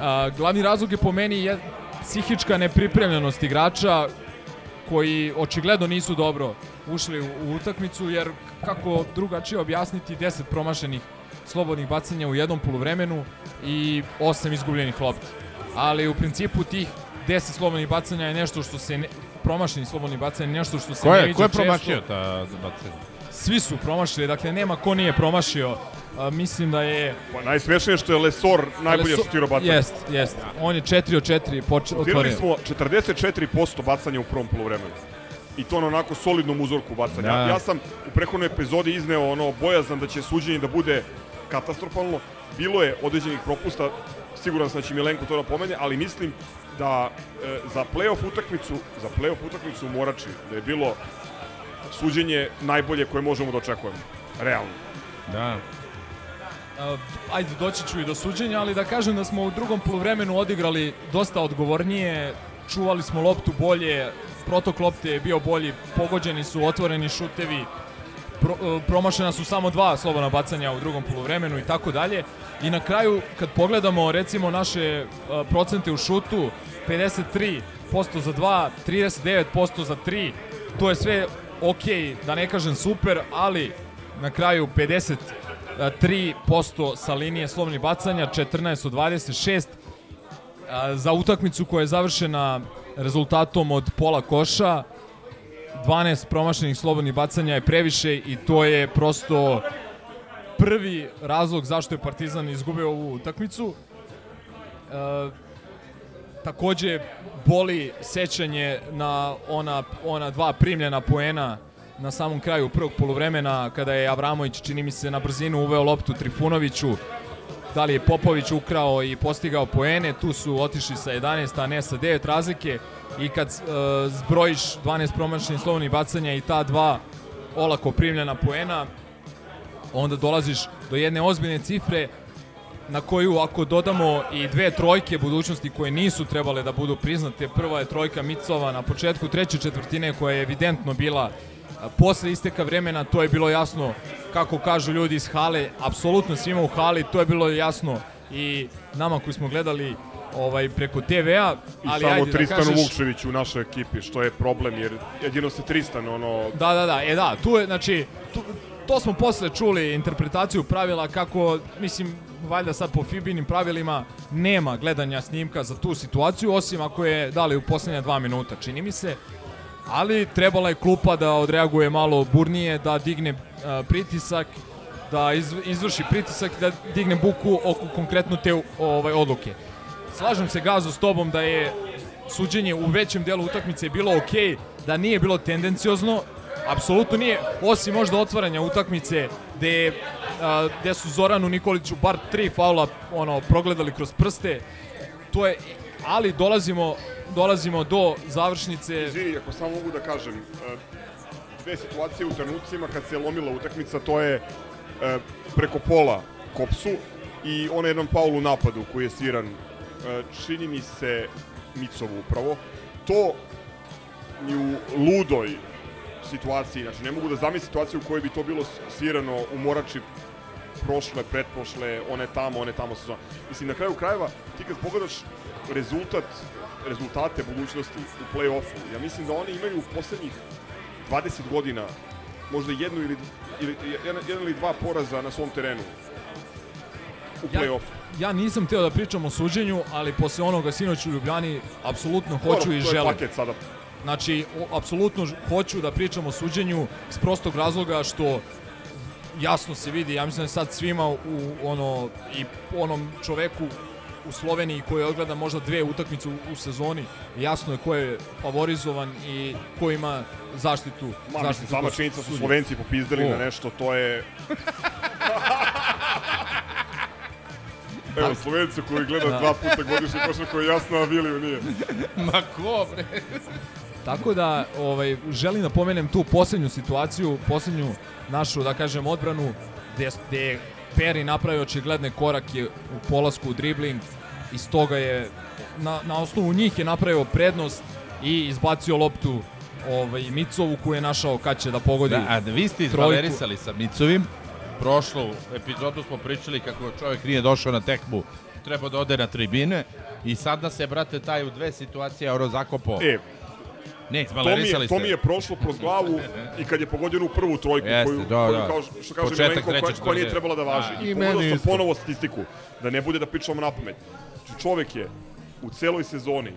a, glavni razlog je po meni je psihička nepripremljenost igrača koji očigledno nisu dobro ušli u, u utakmicu, jer kako drugačije objasniti 10 promašenih slobodnih bacanja u jednom poluvremenu i 8 izgubljenih lopti. Ali u principu tih 10 slobodnih bacanja je nešto što se ne, promašenih slobodnih bacanja je nešto što se Ko ne je, viđa ko je često. promašio ta bacanja? Svi su promašili, dakle nema ko nije promašio. A, mislim da je... Pa najsmešnije je što je Lesor najbolje Leso- šutirao bacanje. Jest, jest. On je 4 od 4 poč- Šutirali otvorio. smo 44% bacanja u prvom polovremenu. I to na onako solidnom uzorku bacanja. Da. Ja sam u prethodnoj epizodi izneo ono bojazan da će suđenje da bude katastrofalno. Bilo je određenih propusta, siguran sam da će Milenko to da pomene, ali mislim da e, za play-off utakmicu, za play-off utakmicu u Morači, da je bilo suđenje najbolje koje možemo da očekujemo. Realno. Da. Uh, ajde, doći ću i do suđenja, ali da kažem da smo u drugom poluvremenu odigrali dosta odgovornije, čuvali smo loptu bolje, protok lopte je bio bolji, pogođeni su otvoreni šutevi, pro, uh, promašena su samo dva slobodna bacanja u drugom poluvremenu i tako dalje. I na kraju, kad pogledamo recimo naše uh, procente u šutu, 53% za 2, 39% za 3, to je sve ok, da ne kažem super, ali na kraju 50 3% sa linije slobodnih bacanja, 14 od 26. A, Za utakmicu koja je završena rezultatom od pola koša, 12 promašenih slobodnih bacanja je previše i to je prosto prvi razlog zašto je Partizan izgubio ovu utakmicu. E, takođe boli sećanje na ona, ona dva primljena poena na samom kraju prvog poluvremena kada je Avramović čini mi se na brzinu uveo loptu Trifunoviću. Da li je Popović ukrao i postigao poene, tu su otišli sa 11, a ne sa 9 razlike. I kad e, zbrojiš 12 promašenih slovnih bacanja i ta dva olako primljena poena, onda dolaziš do jedne ozbiljne cifre na koju ako dodamo i dve trojke budućnosti koje nisu trebale da budu priznate, prva je trojka Micova na početku treće četvrtine koja je evidentno bila posle isteka vremena, to je bilo jasno kako kažu ljudi iz hale, apsolutno svima u hali, to je bilo jasno i nama koji smo gledali ovaj preko TV-a, I ali samo ajde Tristanu da kažeš... Vukčeviću u našoj ekipi, što je problem, jer jedino se Tristan, ono, Da, da, da, e da, tu je, znači, tu, to smo posle čuli interpretaciju pravila kako, mislim, valjda sad po Fibinim pravilima nema gledanja snimka za tu situaciju, osim ako je dali u poslednja dva minuta, čini mi se. Ali trebala je klupa da odreaguje malo burnije, da digne a, pritisak, da iz, izvrši pritisak, da digne buku oko konkretno te ovaj, odluke. Slažem se Gazo s tobom da je suđenje u većem delu utakmice bilo okej, da nije bilo tendenciozno, apsolutno nije, osim možda otvaranja utakmice gde, a, gde su Zoranu Nikoliću bar tri faula ono, progledali kroz prste, to je, ali dolazimo, dolazimo do završnice. Izvini, ako samo mogu da kažem, e, dve situacije u trenucima kad se lomila utakmica, to je e, preko pola Kopsu i onaj jedan paul u napadu koji je sviran, e, čini mi se Micovu upravo. To ni u ludoj situaciji, znači ne mogu da zamislim situaciju u kojoj bi to bilo svirano u Morači prošle, pretprošle, one tamo, one tamo sezone. Mislim, na kraju krajeva, ti kad pogledaš rezultat, rezultate budućnosti u play-offu, ja mislim da oni imaju u poslednjih 20 godina možda jednu ili, ili jedan, jedan ili dva poraza na svom terenu u Ja, play-offu. ja nisam teo da pričam o suđenju, ali posle onoga sinoć u Ljubljani apsolutno hoću Dobro, i to je želim. paket sada. Znači, o, apsolutno hoću da pričam o suđenju iz prostog razloga što jasno se vidi, ja mislim da je sad svima u ono i onom čoveku u Sloveniji koji odgleda možda dve utakmice u, u sezoni, jasno je ko je favorizovan i ko ima zaštitu. Ma, mislim, zaštitu sama kod činjenica su. Slovenci popizdali O. na nešto, to je... Evo, Slovenca koji gleda Da. dva puta godišnje košarku je jasno, a Viliju nije. Ma ko, bre? Tako da ovaj, želim da pomenem tu poslednju situaciju, poslednju našu, da kažem, odbranu, gde, gde je Peri napravio očigledne korake u polasku u dribling i stoga je, na, na osnovu njih je napravio prednost i izbacio loptu ovaj, Micovu koju je našao kad će da pogodi Da, a vi ste trojku. izvalerisali sa Micovim. Prošlu epizodu smo pričali kako čovjek nije došao na tekmu, treba da ode na tribine i sada se, brate, taj u dve situacije euro zakopo. E, ne, To mi, je, to mi je prošlo kroz glavu i kad je pogodio u prvu trojku Jeste, koju, da, koju da. kao što kaže Početak Milenko, koja, treće koja nije trebala da važi. Da. I, I pogledao meni sam ponovo statistiku, da ne bude da pričamo na pamet. Čovek je u celoj sezoni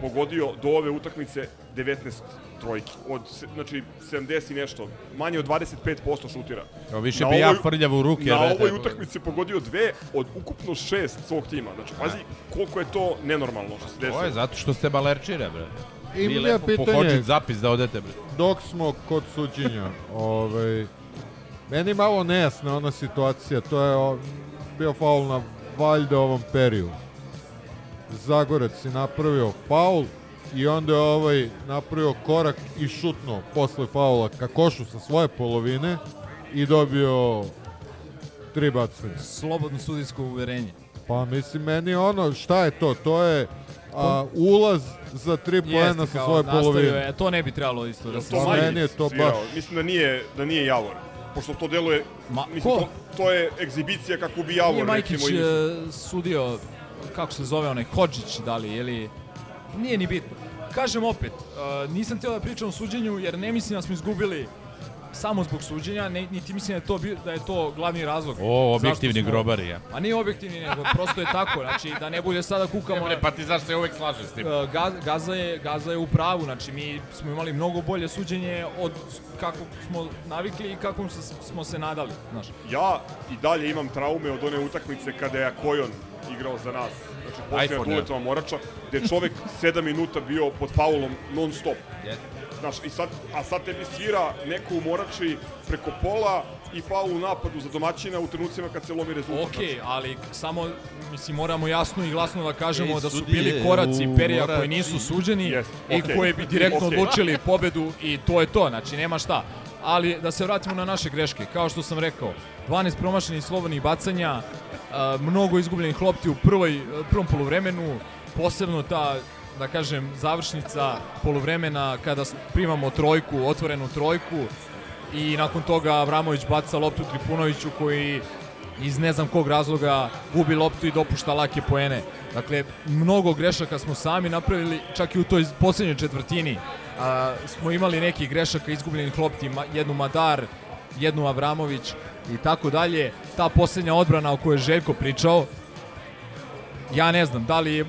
pogodio do ove utakmice 19 trojki. Od, znači, 70 i nešto. Manje od 25% šutira. Evo, više Na bi ja ovoj- frljav u ruke, Na ovoj utakmici je pogodio dve od ukupno šest svog tima. Znači, pazi koliko je to nenormalno što se desilo. To je zato što ste balerčire, bre. Imam ja lepo pitanje. zapis da odete, bre. Dok smo kod suđenja, ovaj, meni malo nejasna ona situacija, to je o, bio faul na valjda ovom periju. Zagorac je napravio faul i onda je ovaj napravio korak i šutnuo posle faula ka košu sa svoje polovine i dobio tri bacanja. slobodno sudijsko uverenje. Pa mislim, meni ono, šta je to? To je a, ulaz za tri poena sa svoje polovine. je, to ne bi trebalo isto da se... to meni je to svirao? baš- Mislim da nije, da nije Javor. Pošto to deluje... Ma, mislim, ko? to, to je egzibicija kako bi Javor, Nije Majkić recimo, i- e, sudio, kako se zove onaj, Hodžić, da li, ili... Nije ni bitno. Kažem opet, e, nisam htio da pričam o suđenju, jer ne mislim da smo izgubili samo zbog suđenja, ne, niti mislim da je to, bio- da je to glavni razlog. O, objektivni smo- grobari, ja. A nije objektivni, nego prosto je tako, znači da ne bude sada kukamo... Bre, pa ti znaš se uvek slažem s tim. E, Gaz, Gaza, je, Gaza je u pravu, znači mi smo imali mnogo bolje suđenje od kako smo navikli i kako se, smo se nadali, znaš. Ja i dalje imam traume od one utakmice kada je Akojon igrao za nas. Znači, iPhone, Duletova Morača, gde je čovek 7 minuta bio pod faulom non stop. Jeste. Znaš, i sad, a sad tebi svira neko u Morači preko pola i faul u napadu za domaćina u trenucima kad se lomi rezultat. Ok, ali samo, mislim, moramo jasno i glasno da kažemo Ej, da su bili koraci u Perija Morači. koji nisu suđeni Jeste, i okej. koji bi direktno Okej. odlučili pobedu i to je to, znači nema šta. Ali da se vratimo na naše greške, kao što sam rekao, 12 promašenih slobodnih bacanja, mnogo izgubljenih lopti u prvoj, prvom poluvremenu, posebno ta da kažem, završnica poluvremena kada primamo trojku, otvorenu trojku i nakon toga Avramović baca loptu Trifunoviću koji iz ne znam kog razloga gubi loptu i dopušta lake poene. Dakle, mnogo grešaka smo sami napravili, čak i u toj poslednjoj četvrtini a, smo imali nekih grešaka izgubljenih lopti, jednu Madar, jednu Avramović i tako dalje. Ta poslednja odbrana o kojoj je Željko pričao, ja ne znam, da li je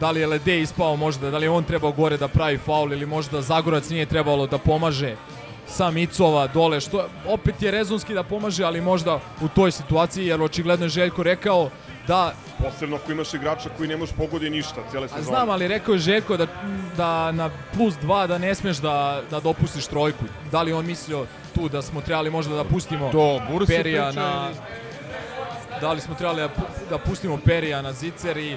da li je Lede ispao možda, da li je on trebao gore da pravi faul ili možda Zagorac nije trebalo da pomaže sa Micova dole, što opet je rezonski da pomaže, ali možda u toj situaciji, jer očigledno je Željko rekao da Posebno ako imaš igrača koji ne može pogodi ništa cele A sezone. znam, ali rekao je Željko da, da na plus 2 da ne smeš da, da dopustiš trojku. Da li on mislio tu da smo trebali možda da pustimo To Bursi Perija priča na... Da li smo trebali da, da pustimo Perija na zicer i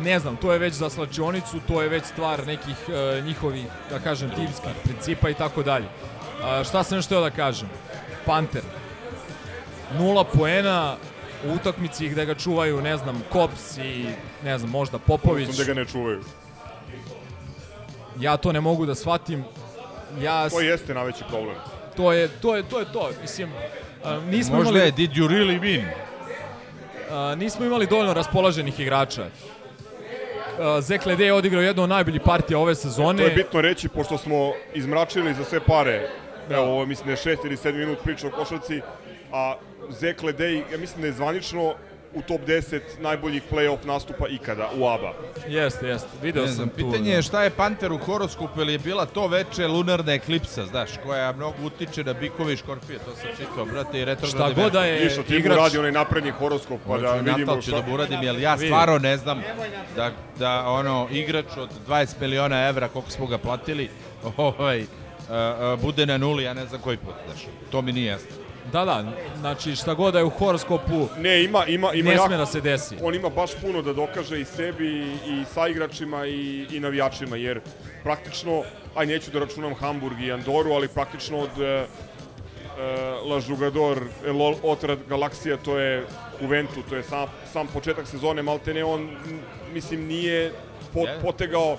ne znam, to je već za slačionicu, to je već stvar nekih e, njihovih, da kažem, timskih principa i tako dalje. A, šta sam još htio da kažem? Panter. Nula poena u utakmici gde ga čuvaju, ne znam, Kops i, ne znam, možda Popović. Da ga ne čuvaju. Ja to ne mogu da shvatim. Ja, To jeste najveći problem. to je to je to je to. Mislim a, nismo Možda imali je did you really win? a, nismo imali dovoljno raspoloženih igrača. A, Zek Lede je odigrao jednu od najboljih partija ove sezone. To je bitno reći, pošto smo izmračili za sve pare, evo, ovo mislim da je šest ili sedmi minut priča o košarci, a Zek Ledej, ja mislim da je zvanično u top 10 najboljih play-off nastupa ikada u ABA. Jeste, jeste. Video Ne sam znam, tu. pitanje je šta je Panter u horoskopu, ili je bila to veče lunarna eklipsa, znaš, koja mnogo utiče na bikovi i škorpije, to sam čitao, brate, i retrogradni Šta god da je Išao ti mu igrač- radi onaj napredni horoskop, pa da Hoću, vidimo Natal ću šta... da mu uradim, jer ja stvarno ne znam da, da ono, igrač od 20 miliona evra, koliko smo ga platili, ovaj, a, a, bude na nuli, ja ne znam koji put, znaš. To mi nije jasno. Da, da, znači šta god da je u horoskopu, Ne, ima, ima, ima ne sme da se desi. on ima baš puno da dokaže i sebi i, sa igračima i, i navijačima, jer praktično, aj neću da računam Hamburg i Andoru, ali praktično od e, e, La Jugador, El Otrad Galaksija, to je Juventu, to je sam, sam početak sezone, maltene on, mislim, nije pot, Je. potegao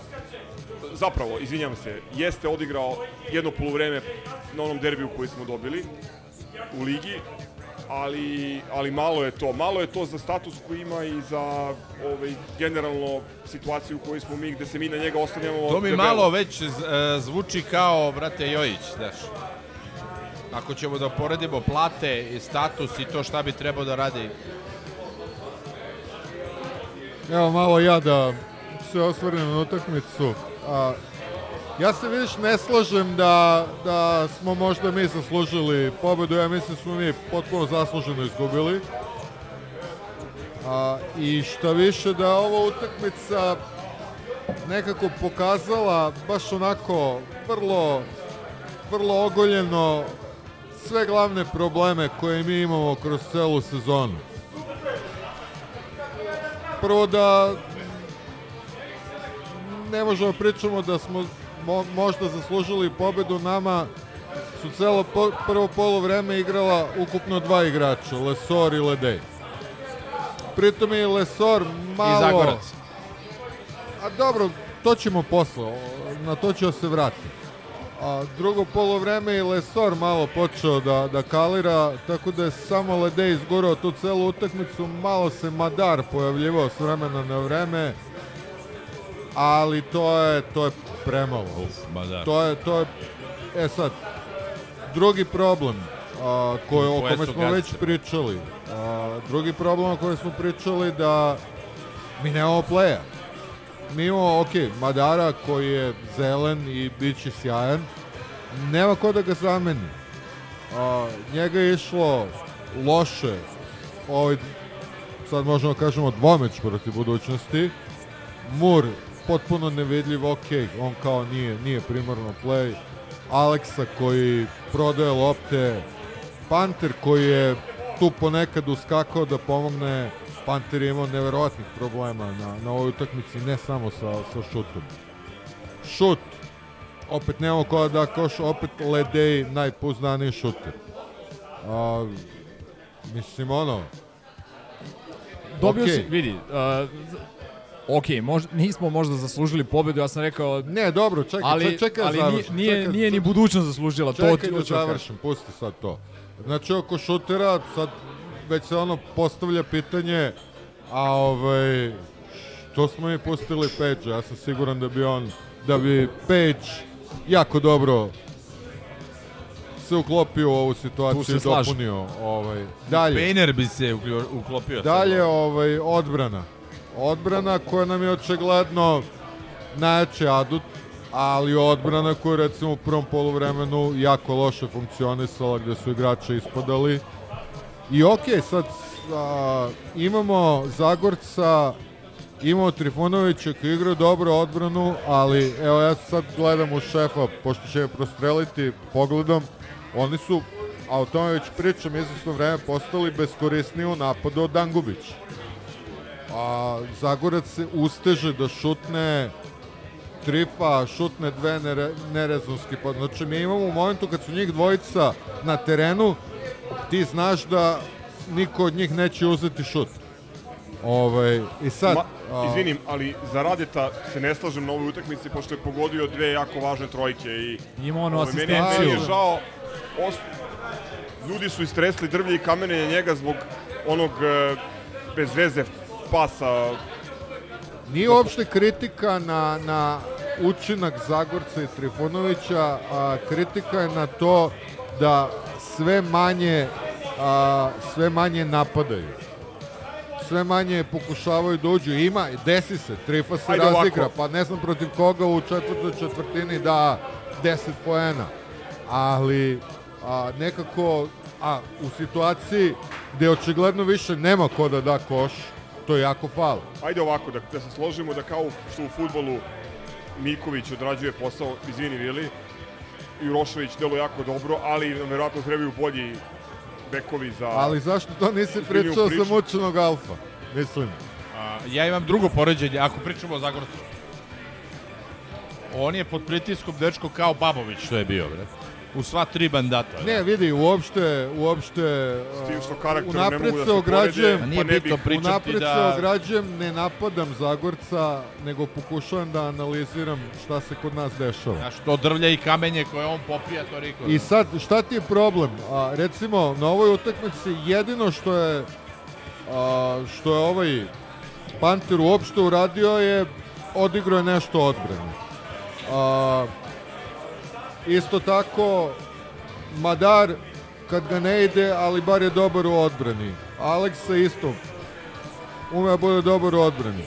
zapravo, izvinjam se, jeste odigrao jedno poluvreme na onom derbiju koji smo dobili u ligi, ali, ali malo je to. Malo je to za status koji ima i za ovaj, generalno situaciju u kojoj smo mi, gde se mi na njega ostanjamo To mi debelo. malo već e, zvuči kao, brate, Jojić, znaš. Ako ćemo da poredimo plate i status i to šta bi trebao da radi. Evo malo ja da se osvrnem na utakmicu. A, ja se vidiš ne slažem da, da smo možda mi zaslužili pobedu. Ja mislim da smo mi potpuno zasluženo izgubili. A, I šta više da ova utakmica nekako pokazala baš onako vrlo, vrlo ogoljeno sve glavne probleme koje mi imamo kroz celu sezonu. Prvo da ne možemo pričamo da smo mo, možda zaslužili pobedu nama su celo po, prvo polo vreme igrala ukupno dva igrača, Lesor i Ledej. Pritom je Lesor malo... I Zagorac. A dobro, to ćemo posle, na to da se vratiti. A drugo polovreme i Lesor malo počeo da, da kalira, tako da je samo Ledej izgurao tu celu utakmicu, malo se Madar pojavljivao s vremena na vreme, ali to je, to je premalo. Madar. To je, to je, e sad, drugi problem a, koji, o Koje kome smo već pričali, a, drugi problem o kojem smo pričali da mi nemamo playa. Mi imamo, ok, Madara koji je zelen i bit će sjajan, nema ko da ga zameni. A, njega je išlo loše, ovaj, sad možemo da kažemo dvomeć protiv budućnosti. Mur, potpuno nevidljiv, ok, on kao nije, nije primarno play. Aleksa koji prodaje lopte, Panter koji je tu ponekad uskakao da pomogne, Panter je imao neverovatnih problema na, na ovoj utakmici, ne samo sa, sa šutom. Šut, opet nemamo ko da koš, opet Ledej najpoznaniji šuter. A, mislim, ono, Dobio Okej. si, vidi, uh, ok, mož, nismo možda zaslužili pobedu, ja sam rekao, Ne, dobro, čekaj, ali, čekaj, čekaj ali da nije, završim. nije, čekaj, nije ni čekaj. budućnost zaslužila, to Čekaj ti da hoću da završim, pusti sad to. Znači oko šutera, sad već se ono postavlja pitanje, a ovaj, što smo mi pustili Page? Ja sam siguran da bi on, da bi Page jako dobro se uklopio u ovu Tu situaciju i dopunio. Ovaj, dalje. Pejner bi se uklopio. Dalje ovaj, odbrana. Odbrana koja nam je očigledno najjači adut, ali odbrana koja je recimo u prvom poluvremenu jako loše funkcionisala gde su igrači ispadali. I okej, sad a, imamo Zagorca, imamo Trifunovića koji igra dobro odbranu, ali evo ja sad gledam u šefa, pošto će me prostreliti pogledom, oni su, a o tome već pričam, izvesno vreme postali beskorisniji u napadu od Dangubića a Zagorac se usteže da šutne tripa, šutne dve nere, nerezonski pod. Znači mi imamo u momentu kad su njih dvojica na terenu, ti znaš da niko od njih neće uzeti šut. Ovaj, I sad... Ma, a, izvinim, ali za Radeta se ne slažem na ovoj utakmici pošto je pogodio dve jako važne trojke i Ima ono ovaj, meni, asistenciju. meni je žao os, ljudi su istresli drvlje i kamene na njega zbog onog e, bez veze pasa Nije uopšte kritika na, na učinak Zagorca i Trifunovića, a kritika je na to da sve manje a, sve manje napadaju. sve manje pokušavaju da uđu. Ima, desi se, Trifa se Ajde razigra, ovako. pa ne znam protiv koga u četvrtoj četvrtini da 10 poena. Ali a, nekako, a u situaciji gde očigledno više nema ko da da koš, to je jako falo. Ajde ovako, da, da se složimo da kao što u futbolu Miković odrađuje posao, izvini Vili, Jurošević deluje jako dobro, ali nam verovatno trebaju bolji bekovi za... Ali zašto to nisi pričao sa mučenog alfa? Mislim. A, ja imam drugo poređenje, ako pričamo o Zagorcu. On je pod pritiskom dečko kao Babović što je bio, bre. U sva tri bandata. Ne, vidi, uopšte, uopšte... Uh, unapred da se se ograđujem, porede, pa ne bih. unapred da- se ograđujem, ne napadam Zagorca, nego pokušavam da analiziram šta se kod nas dešava. Znaš, to drvlja i kamenje koje on popija, to Riko. I sad, šta ti je problem? A, recimo, na ovoj utakmici jedino što je a, što je ovaj Panter uopšte uradio je odigrao je nešto odbrane. A, isto tako, Madar kad ga ne ide, ali bar je dobar u odbrani. Aleksa isto ume da bude dobar u odbrani.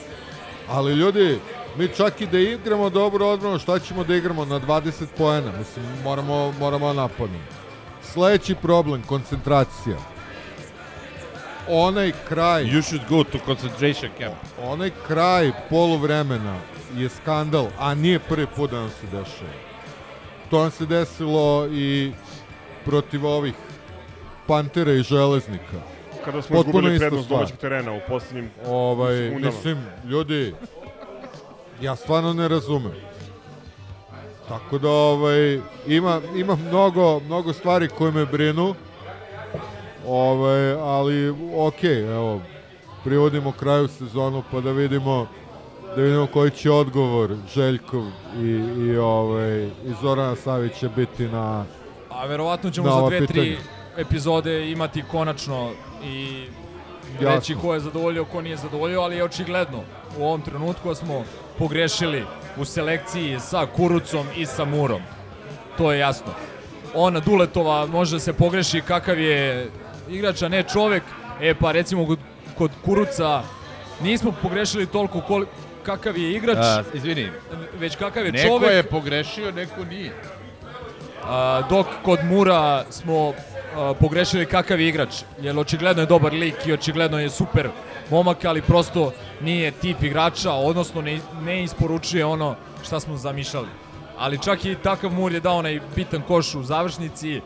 Ali ljudi, mi čak i da igramo dobro odbranu, šta ćemo da igramo na 20 poena? Mislim, moramo, moramo napadnemo. Sledeći problem, koncentracija. Onaj kraj... You should go to concentration camp. Onaj kraj poluvremena je skandal, a nije prvi put da nam se dešava. To nam se desilo i protiv ovih Pantera i Železnika. Kada smo Potpuno izgubili prednost domaćeg terena u posljednjim Ovaj, sekundama. mislim, ljudi, ja stvarno ne razumem. Tako da ovaj ima ima mnogo mnogo stvari koje me brinu. Ovaj, ali okej, evo privodimo kraju sezonu pa da vidimo da vidimo koji će odgovor Željkov i, i, ovaj, i Zorana Savića biti na A verovatno ćemo za dve, tri pitanja. epizode imati konačno i Jasno. reći ko je zadovoljio, ko nije zadovoljio, ali je očigledno u ovom trenutku smo pogrešili u selekciji sa Kurucom i sa Murom. To je jasno. Ona Duletova može da se pogreši kakav je igrač, a ne čovek. E pa recimo kod, Kuruca nismo pogrešili toliko kakav je igrač, A, izvini, već kakav je neko čovek. je pogrešio, neko nije. A, dok kod Mura smo a, pogrešili kakav je igrač, jer očigledno je dobar lik i očigledno je super momak, ali prosto nije tip igrača, odnosno ne, ne isporučuje ono šta smo zamišljali. Ali čak i takav Mur je dao onaj bitan koš u završnici,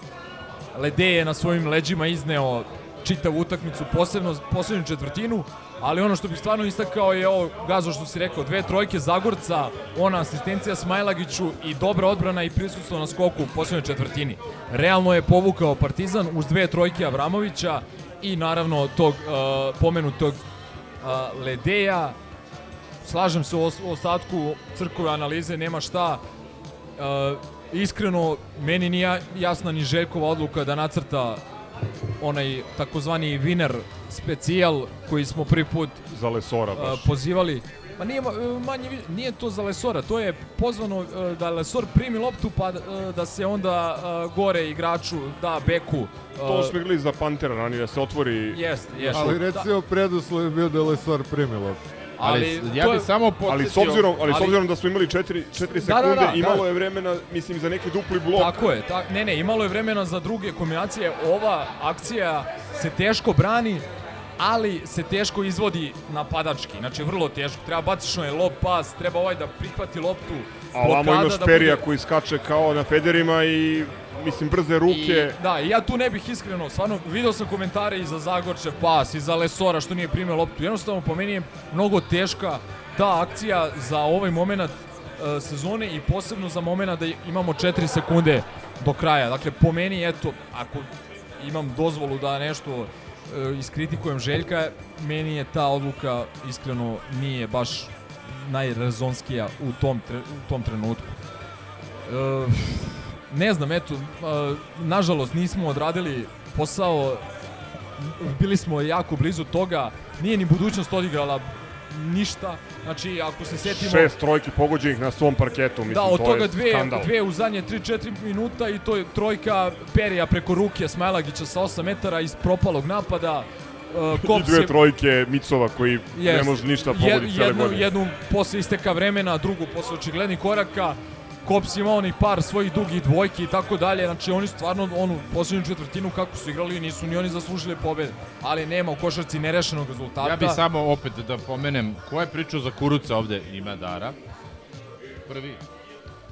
Lede je na svojim leđima izneo čitavu utakmicu, posebno poslednju četvrtinu, ali ono što bih stvarno istakao je ovo, Gazo što si rekao, dve trojke Zagorca, ona asistencija Smajlagiću i dobra odbrana i prisustvo na skoku u poslednjoj četvrtini. Realno je povukao Partizan uz dve trojke Avramovića i naravno tog uh, pomenutog uh, Ledeja. Slažem se u os- u ostatku crkove analize, nema šta. Uh, iskreno, meni nije jasna ni Željkova odluka da nacrta onaj takozvani winner specijal koji smo prvi put Za Lesora uh, baš. pozivali. Ma nije, ma- uh, manje, nije to za Lesora, to je pozvano uh, da Lesor primi loptu pa uh, da se onda uh, gore igraču da beku. Uh, To smo igrali za Pantera ranije, da se otvori... Jest, jest. Ali recimo preduslov je bio da Lesor primilo. Ali, ja to bih samo Ali s podsjetio- obzirom, ali s ali- obzirom da smo imali 4 4 Da, sekunde, da, da, imalo da. je vremena, mislim, za neki dupli blok. Tako je, tak, ne, ne, imalo je vremena za druge kombinacije. Ova akcija se teško brani, ali se teško izvodi napadački. Znači, vrlo teško. Treba baciš onaj lob pas, treba ovaj da prihvati loptu. A ovamo imaš da Perija bude- koji skače kao na federima i, mislim, brze ruke. I, da, ja tu ne bih iskreno, stvarno, video sam komentare i za Zagorčev pas, i za Lesora što nije primio loptu. Jednostavno, po meni je mnogo teška ta akcija za ovaj moment e, sezone i posebno za moment da imamo 4 sekunde do kraja. Dakle, po meni, eto, ako imam dozvolu da nešto e, iskritikujem Željka, meni je ta odluka iskreno nije baš najrezonskija u tom, tre, u tom trenutku. E, ne znam, eto, nažalost nismo odradili posao, bili smo jako blizu toga, nije ni budućnost odigrala ništa, znači ako se setimo... Šest trojki pogođenih na svom parketu, mislim, Da, od to toga dve, skandal. dve u zadnje 3-4 minuta i to je trojka Perija preko ruke Smajlagića sa 8 metara iz propalog napada. Uh, I dve je trojke Micova koji ne Jest. može ništa pogoditi cijele jednu, godine. jednu posle isteka vremena, drugu posle očiglednih koraka. Kops ima onih par svojih dugih dvojki i tako dalje. Znači oni stvarno onu posljednju četvrtinu kako su igrali nisu ni oni zaslužili pobede. Ali nema u košarci nerešenog rezultata. Ja bih samo opet da pomenem, ko je pričao za Kuruca ovde? Ima Dara. Prvi.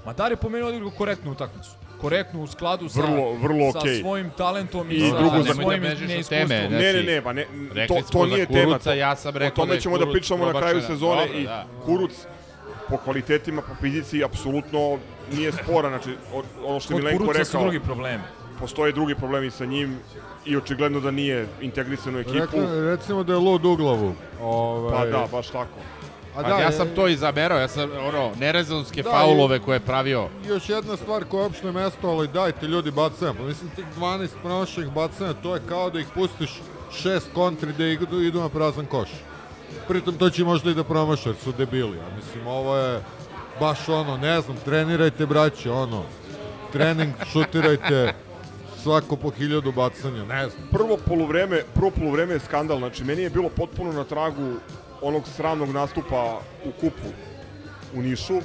Madar je po meni odigrao korektnu utakmicu. Korektnu u skladu sa, Vrlo, vrlo sa okej. svojim talentom i, I sa, drugo sa svojim da neiskustvom. teme, Ne, ne, ne, pa ne, to, to nije Kuruca, tema. To, ja sam rekao o tome da je ćemo da pričamo na kraju sezone Dobro, i da. Kuruc po kvalitetima, po fizici, apsolutno nije spora. Znači, ono što je Kod Milenko Kuruca su rekao, drugi problemi. postoje drugi problemi sa njim i očigledno da nije integrisan u ekipu. Rekli, recimo da je lud u glavu. Ovaj, Pa da, baš tako. A Pa da, ja je- sam to izaberao, ja sam ono, nerezonske Da, faulove koje je pravio. Još jedna stvar koja je uopšte mesto, ali dajte ljudi bacanja. Pa mislim, tih 12 promašenih bacanja, to je kao da ih pustiš šest kontri da idu, idu na prazan koš. Pritom to će možda i da promaša, jer su debili. Ja mislim, ovo je baš ono, ne znam, trenirajte braće, ono, trening, šutirajte, svako po hiljadu bacanja, ne znam. Prvo poluvreme, prvo poluvreme je skandal. Znači, meni je bilo potpuno na tragu onog sramnog nastupa u kupu u Nišu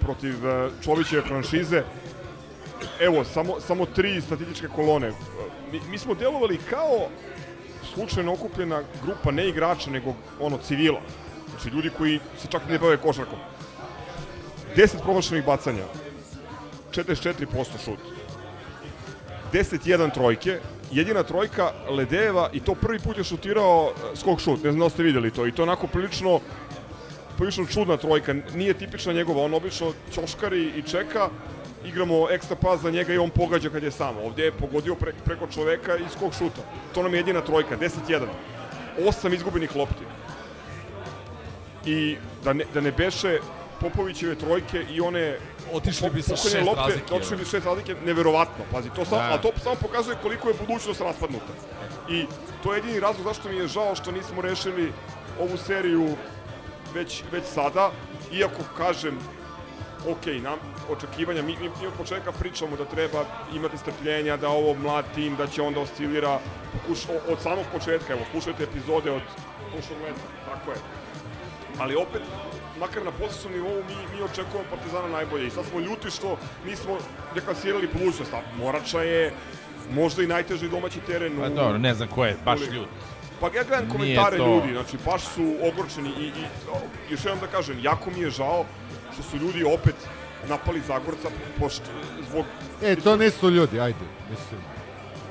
protiv e, Čovićeve franšize. Evo, samo, samo tri statističke kolone. Mi, mi smo delovali kao slučajno okupljena grupa ne igrača, nego ono civila. Znači ljudi koji se čak ne bave košarkom. 10 promašenih bacanja, 44% šut. 10-1 trojke, jedina trojka Ledeva i to prvi put je šutirao e, skok šut, ne znam da ste videli to i to onako prilično prilično čudna trojka, nije tipična njegova, on obično ćoškari i čeka, igramo ekstra pas za njega i on pogađa kad je sam. Ovdje je pogodio pre, preko čoveka i skok šuta. To nam je jedina trojka, 10-1. Osam izgubenih lopti. I da ne, da ne beše Popovićeve trojke i one Otišli bi sa šest lopte, razlike, Otišli bi sa šest razlike, neverovatno. Pazi, to samo, Da. a to samo pokazuje koliko je budućnost raspadnuta. I to je jedini razlog zašto mi je žao što nismo rešili ovu seriju već, već sada, iako kažem, ok, nam očekivanja, mi, mi, mi od početka pričamo da treba imati strpljenja, da ovo mlad tim, da će onda oscilira, pokuš, o- od samog početka, evo, slušajte epizode od prošlog leta, tako je. Ali opet, makar na poslednom nivou, mi, mi očekujemo Partizana najbolje i sad smo ljuti što nismo deklasirali budućnost, a Morača je možda i najteži domaći teren Pa u, dobro, ne znam ko je baš ljut. Pa ja gledam komentare to- ljudi, znači baš su ogorčeni i, i još jednom da kažem, jako mi je žao što su ljudi opet napali Zagorca pošto, zbog E, to nisu ljudi, ajde, mislim.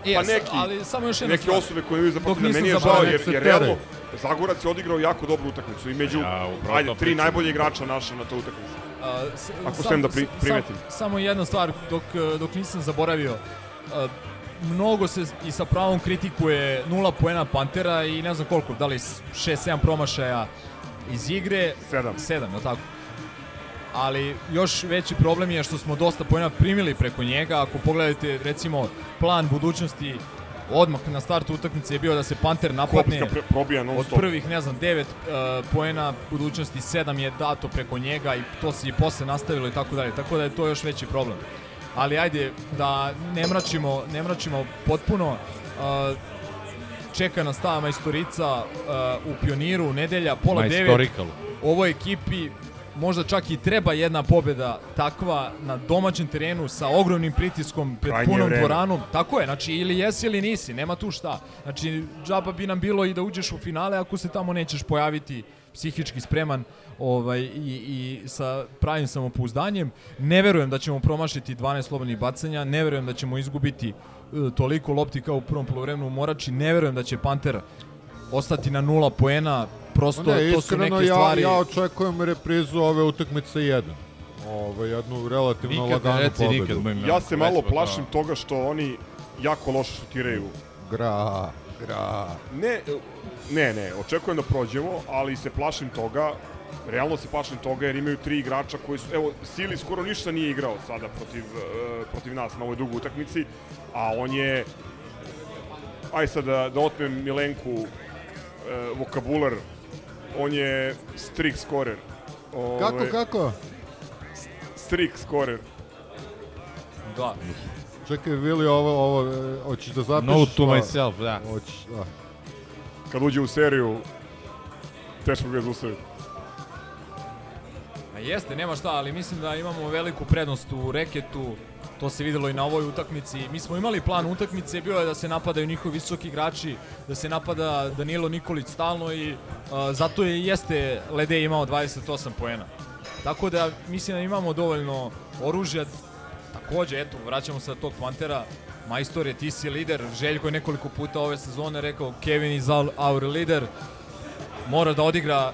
E, pa neki, ali samo još jedna neke stvar. osobe koje imaju za Dok Partizan. nisam Meni je žao jer, jer realno Zagorac je odigrao jako dobru utakmicu i među, Ja, ajde, tri pričam. najbolje igrača naša na toj utakmici. A, s- Ako sam- smem da pri- sam- primetim. samo jedna stvar, dok, dok nisam zaboravio. a, mnogo se i sa pravom kritikuje nula poena Pantera i ne znam koliko, da li 6-7 promašaja iz igre. Sedam. 7, je tako? Ali još veći problem je što smo dosta poena primili preko njega. Ako pogledate recimo plan budućnosti odmah na startu utakmice je bio da se Panter napadne od prvih, ne znam, devet uh, poena budućnosti, sedam je dato preko njega i to se i posle nastavilo i tako dalje. Tako da je to još veći problem. Ali ajde, da ne mračimo, ne mračimo potpuno. Uh, čeka nas ta majstorica uh, u Pioniru, nedelja, pola devet. Ovoj ekipi možda čak i treba jedna pobeda takva na domaćem terenu sa ogromnim pritiskom pred Krajnje punom vreme. dvoranom. Tako je, znači ili jesi ili nisi, nema tu šta. Znači džaba bi nam bilo i da uđeš u finale ako se tamo nećeš pojaviti psihički spreman ovaj, i, i sa pravim samopouzdanjem. Ne verujem da ćemo promašiti 12 slobodnih bacanja, ne verujem da ćemo izgubiti e, toliko lopti kao u prvom polovremenu u Morači, ne verujem da će Panter ostati na nula poena, prosto Pa ne, to su iskreno, neke ja, stvari... ja očekujem reprizu ove utakmice 1. Ove, jednu relativno Nikad laganu reci pobedu. nikad, Ja se malo Vespa, plašim to. toga što oni jako loše šutiraju. Gra, gra. Ne, ne, ne, očekujem da prođemo, ali se plašim toga, realno se plašim toga jer imaju tri igrača koji su, evo, Sili skoro ništa nije igrao sada protiv, e, protiv nas na ovoj drugoj utakmici, a on je, aj sad da, da otmem Milenku e, vokabular, on je streak scorer. Ove, Kako, kako? Streak scorer. Da. Čekaj, Vili, ovo, ovo, e, hoćeš da zapišeš? Note to Pa, myself, da. Hoćeš, da. kad uđe u seriju, teško ga je zaustaviti. A jeste, nema šta, ali mislim da imamo veliku prednost u reketu. To se videlo i na ovoj utakmici. Mi smo imali plan utakmice, bio je da se napadaju njihovi visoki igrači, da se napada Danilo Nikolić stalno i uh, zato je jeste Lede imao 28 poena. Tako da mislim da imamo dovoljno oružja. Takođe, eto, vraćamo se na tog Pantera. Majstor je, ti si lider. Željko je nekoliko puta ove sezone rekao Kevin is our leader. Mora da odigra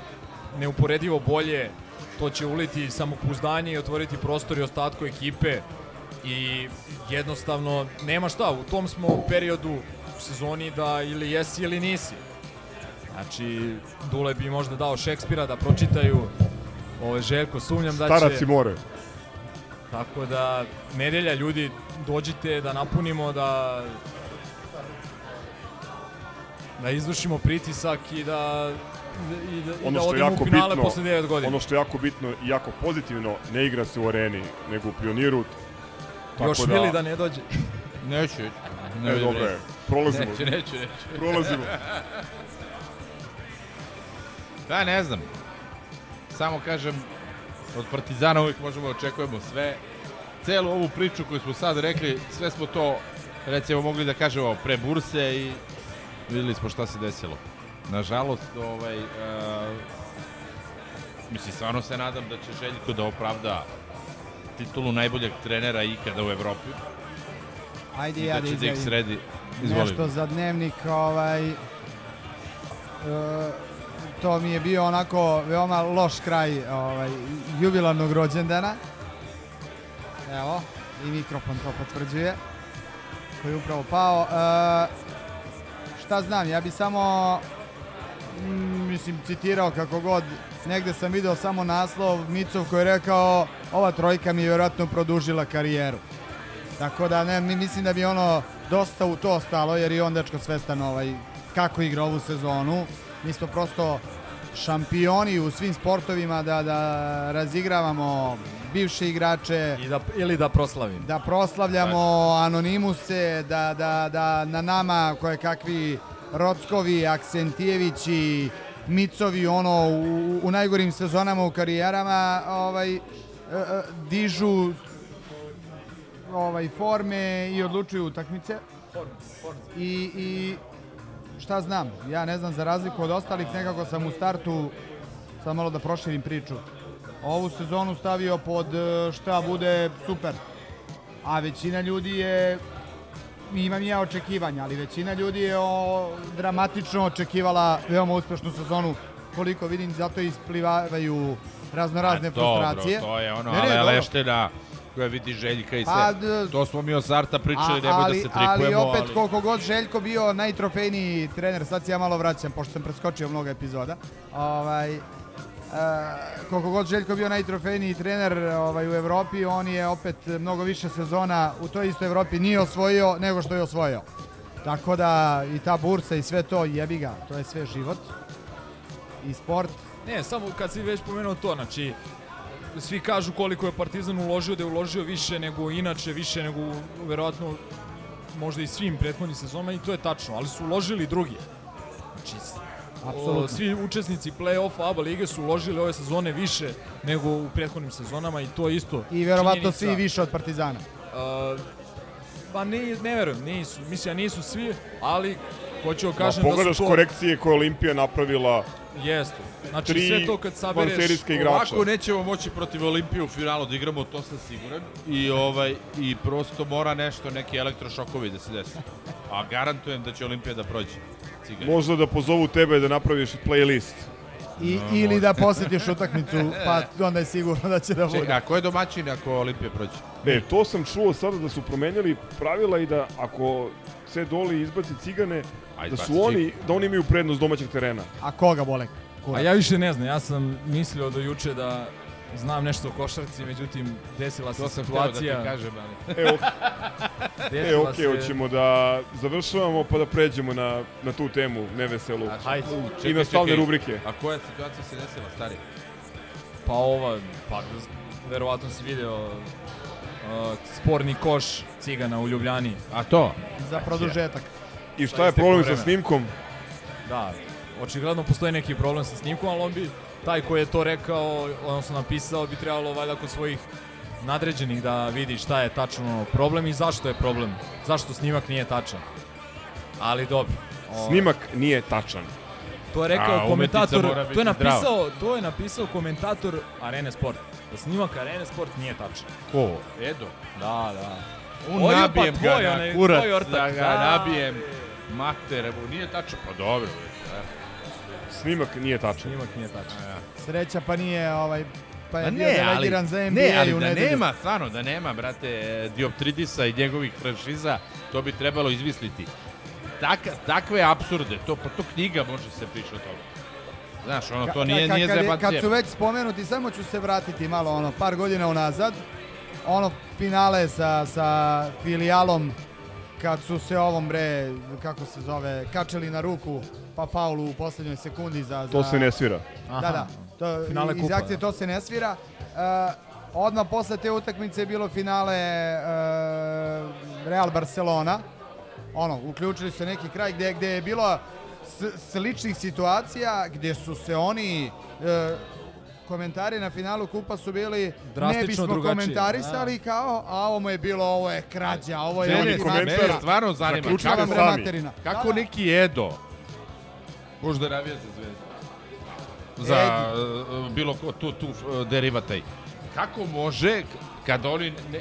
neuporedivo bolje. To će uliti samopouzdanje i otvoriti prostor i ostatku ekipe. I jednostavno, nema šta, u tom smo periodu u sezoni da ili jesi ili nisi. Znači, Dule bi možda dao Šekspira da pročitaju Ove, Željko, sumnjam da će... Staraci more. Tako da, nedelja, ljudi, dođite da napunimo, da da izvršimo pritisak i da i da, i ono da što je odemo jako u finale bitno, posle 9 godina. Ono što je jako bitno i jako pozitivno, ne igra se u areni, nego u pioniru. Tako Još Vili da ne dođe. Neću, Ne, e, dobro je. Prolazimo. Neću, neću, neću. Prolazimo. Da, ne znam. Samo kažem, od Partizana uvijek možemo da očekujemo sve. Celu ovu priču koju smo sad rekli, sve smo to, recimo, mogli da kažemo pre burse i videli smo šta se desilo. Nažalost, ovaj, uh, mislim, stvarno se nadam da će Željko da opravda titulu najboljeg trenera ikada u Evropi. Ajde I ja da da će da ih sredi. Izvoli. nešto za dnevnik, ovaj, e, to mi je bio onako veoma loš kraj ovaj, jubilarnog rođendana. Evo, i mikrofon to potvrđuje, koji je upravo pao. E, šta znam, ja bi samo, mislim, citirao kako god, negde sam video samo naslov Micov koji je rekao ova trojka mi je vjerojatno produžila karijeru. Tako da ne, mi mislim da bi ono dosta u to stalo, jer i on dečko svestan ovaj, kako igra ovu sezonu. Mi smo prosto šampioni u svim sportovima da, da razigravamo bivše igrače. I da, ili da proslavim. Da proslavljamo anonimuse, da, da, da na nama koje kakvi Rockovi, Aksentijevići, Micovi, ono, u, u najgorim sezonama u karijerama, ovaj, e, e, dižu ovaj forme i odlučuju utakmice. I, I šta znam, ja ne znam za razliku od ostalih, nekako sam u startu, sad malo da proširim priču, ovu sezonu stavio pod e, šta bude super. A većina ljudi je, imam ja očekivanja, ali većina ljudi je o, dramatično očekivala veoma uspešnu sezonu, koliko vidim, zato isplivavaju raznorazne A, dobro, frustracije. to je ono, Ne, ne, ale dobro. leština koja vidi Željka i sve. Pa, to smo mi od starta pričali, nemoj ali, da se trikujemo. Ali opet, koliko god Željko bio najtrofejniji trener, sad se ja malo vraćam, pošto sam preskočio mnogo epizoda, ovaj, koliko god Željko bio najtrofejniji trener ovaj, u Evropi, on je opet mnogo više sezona u toj istoj Evropi nije osvojio nego što je osvojio. Tako da i ta bursa i sve to, jebi ga, to je sve život i sport. Ne, samo kad si već pomenuo to, znači, svi kažu koliko je Partizan uložio, da je uložio više nego inače, više nego verovatno možda i svim prethodnim sezonama i to je tačno, ali su uložili drugi. Apsolutno. o, svi učesnici play-offa ABA lige su uložili ove sezone više nego u prethodnim sezonama i to isto I verovatno činjenica. svi više od Partizana. Uh, pa ne, ne verujem, nisu, mislim, ja nisu svi, ali hoću da Da, kažem da, pogledaš su to... korekcije koje je Olimpija napravila Jeste. Znači tri sve to kad sabereš... igrača. Ovako nećemo moći protiv Olimpije u finalu da igramo, to sam siguran. I ovaj i prosto mora nešto, neki elektrošokovi da se desi. A garantujem da će Olimpija da prođe. Cigani. Možda da pozovu tebe da napraviš playlist. I, No, ili da posjetiš utakmicu, pa onda je sigurno da će da bude. Čekaj, a ko je domaćin ako Olimpija prođe? Ne, to sam čuo sada da su promenjali pravila i da ako C doli izbaci cigane, Ajde, da su oni, da oni imaju prednost domaćeg terena. A koga bole? A ja više ne znam, ja sam mislio do juče da znam nešto o košarci, međutim desila se To sam htio da ti situacija. kažem, ali... E, ok, e, desila ok, se- hoćemo da završavamo pa da pređemo na, na tu temu neveselu. Hajde. I na stalne rubrike. A koja situacija se desila, stari? Pa ova, pa verovatno si video uh, sporni koš cigana u Ljubljani. A to? Za produžetak. I šta je problem sa snimkom? Da, očigledno postoji neki problem sa snimkom, ali on bi, taj koji je to rekao, odnosno napisao, bi trebalo valjda kod svojih nadređenih da vidi šta je tačno problem i zašto je problem. Zašto snimak nije tačan. Ali dobro. O, Snimak nije tačan. To je rekao A, komentator, to je napisao, to je napisao komentator Arene Sport. Da snimak Arene Sport nije tačan. Ko? Edo? Da, da. Un Oju, pa nabijem ga tvoj, na onaj, kurac, tvoj ortak, da ga da. nabijem. Mater, evo, nije tačno, pa dobro. Snimak nije tačan. Snimak nije tačan. Sreća pa nije ovaj pa je Pa bio ne, ali, delegiran za NBA ne, ali u da nedelju. nema, stvarno, da nema, brate, Dioptridisa i njegovih franšiza, to bi trebalo izmisliti. Tak, takve apsurde, to, pa to knjiga može se pričati o tome. Znaš, ono, to Ka- nije, ka- nije kad, je- zebancija. kad su već spomenuti, samo ću se vratiti malo ono par godina unazad. Ono finale sa, sa filijalom kad su se ovom bre, kako se zove, kačeli na ruku pa faulu u poslednjoj sekundi za... za... To se ne svira. Da, da. To, Finale iz kupa, akcije to se ne svira. Uh, odmah posle te utakmice je bilo finale uh, Real Barcelona. Ono, uključili su se neki kraj gde, gde je bilo sličnih situacija gde su se oni uh, komentari na finalu kupa su bili ne Drastično bismo drugačiji, komentarisali kao, a ovo mu je bilo, ovo je krađa, ovo je Mene, mene stvarno zanima, kako, sami. materina. kako Da, da. neki Edo možda navija za zvezdu za uh, bilo ko tu, tu uh, derivataj. Kako može kad oni ne,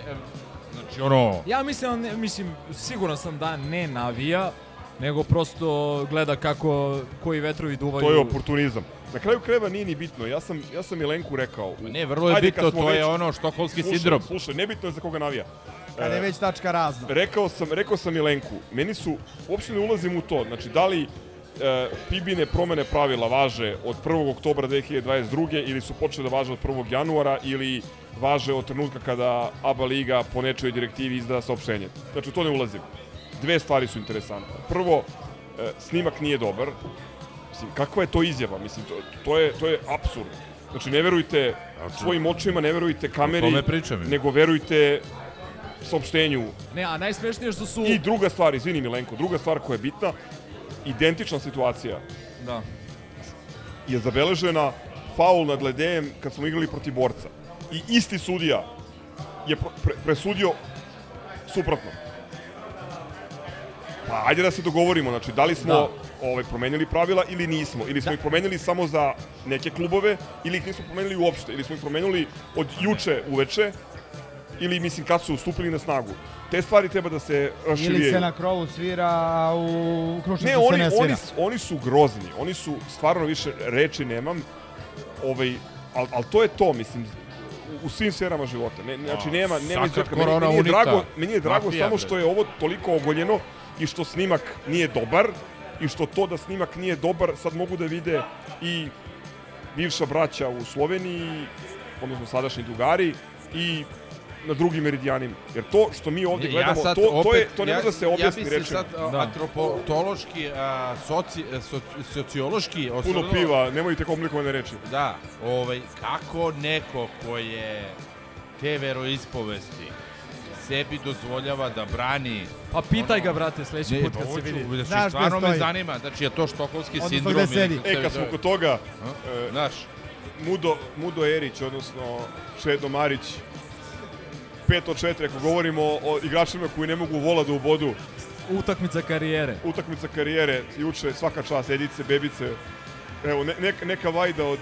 znači ono Ja mislim, ne- mislim, siguran sam da ne navija, nego prosto gleda kako, koji vetrovi duvaju. To je oportunizam. Na kraju krajeva nije ni bitno. Ja sam, ja sam Milenku rekao. ne vrlo je Ajde, bitno, to je već- ono štokholmski Slušaj, sindrom. Slušaj, nebitno je za koga navija. Kad je E, već tačka razno. Rekao sam, rekao sam Milenku, meni su, uopšte ne ulazim u to, znači da li e, Pibine promene pravila važe od 1. oktobra 2022. ili su počele da važe od 1. januara ili važe od trenutka kada ABA Liga po nečoj direktivi izda saopštenje. Znači, u to ne ulazim. Dve stvari su interesantne. Prvo, e, snimak nije dobar. Mislim, kakva je to izjava? Mislim, to, to je, to je absurd. Znači, ne verujte svojim očima, ne verujte kameri, pričam. nego verujte saopštenju Ne, a najsmešnije je što su... I druga stvar, izvini Milenko, druga stvar koja je bitna, identična situacija Da. je zabeležena faul nad Ledejem kad smo igrali protiv borca. I isti sudija je pre, presudio suprotno. Pa ajde da se dogovorimo, znači da li smo Da. Ovaj, promenili pravila ili nismo, ili smo ih promenili samo za neke klubove, ili ih nismo promenili uopšte, ili smo ih promenili od juče uveče, ili mislim kad su stupili na snagu. Te stvari treba da se raširije. Ili se na krovu svira, a u Krušnicu Ne, se oni, ne svira. oni, oni su grozni. Oni su, stvarno više reči nemam, ovaj, ali al to je to, mislim, u, svim sferama života. Ne, znači, nema, nema izuzetka. Meni, meni, je drago, meni je drago Mafija, samo što je ovo toliko ogoljeno i što snimak nije dobar i što to da snimak nije dobar sad mogu da vide i bivša braća u Sloveniji, odnosno sadašnji drugari i na drugim meridijanima. Jer to što mi ovdje Ja gledamo, sad to, to, je, opet- to ne ja- može da se Ja objasni bi se rečima. sad a, Da. antropološki, a, soci, a, soci, sociološki Puno osvrnuo- piva, nemojte komplikovane reči. Da, ovaj, kako neko ko je te veroispovesti sebi dozvoljava da brani Pa pitaj Ono- ga, brate, sledeći Ne, put pa kad se vidi. Znači, Znaš gde stvarno me stoji. zanima, znači je to štokholski Odnosno sindrom. gde sedi. ili E, kad smo kod toga, e, Znaš, Mudo, Mudo Erić, odnosno Šedo Marić, 5 od 4, ako govorimo o igračima koji ne mogu vola da ubodu, Utakmica karijere. utakmica karijere, juče svaka čast, Edice, Bebice, evo, ne, neka, neka vajda od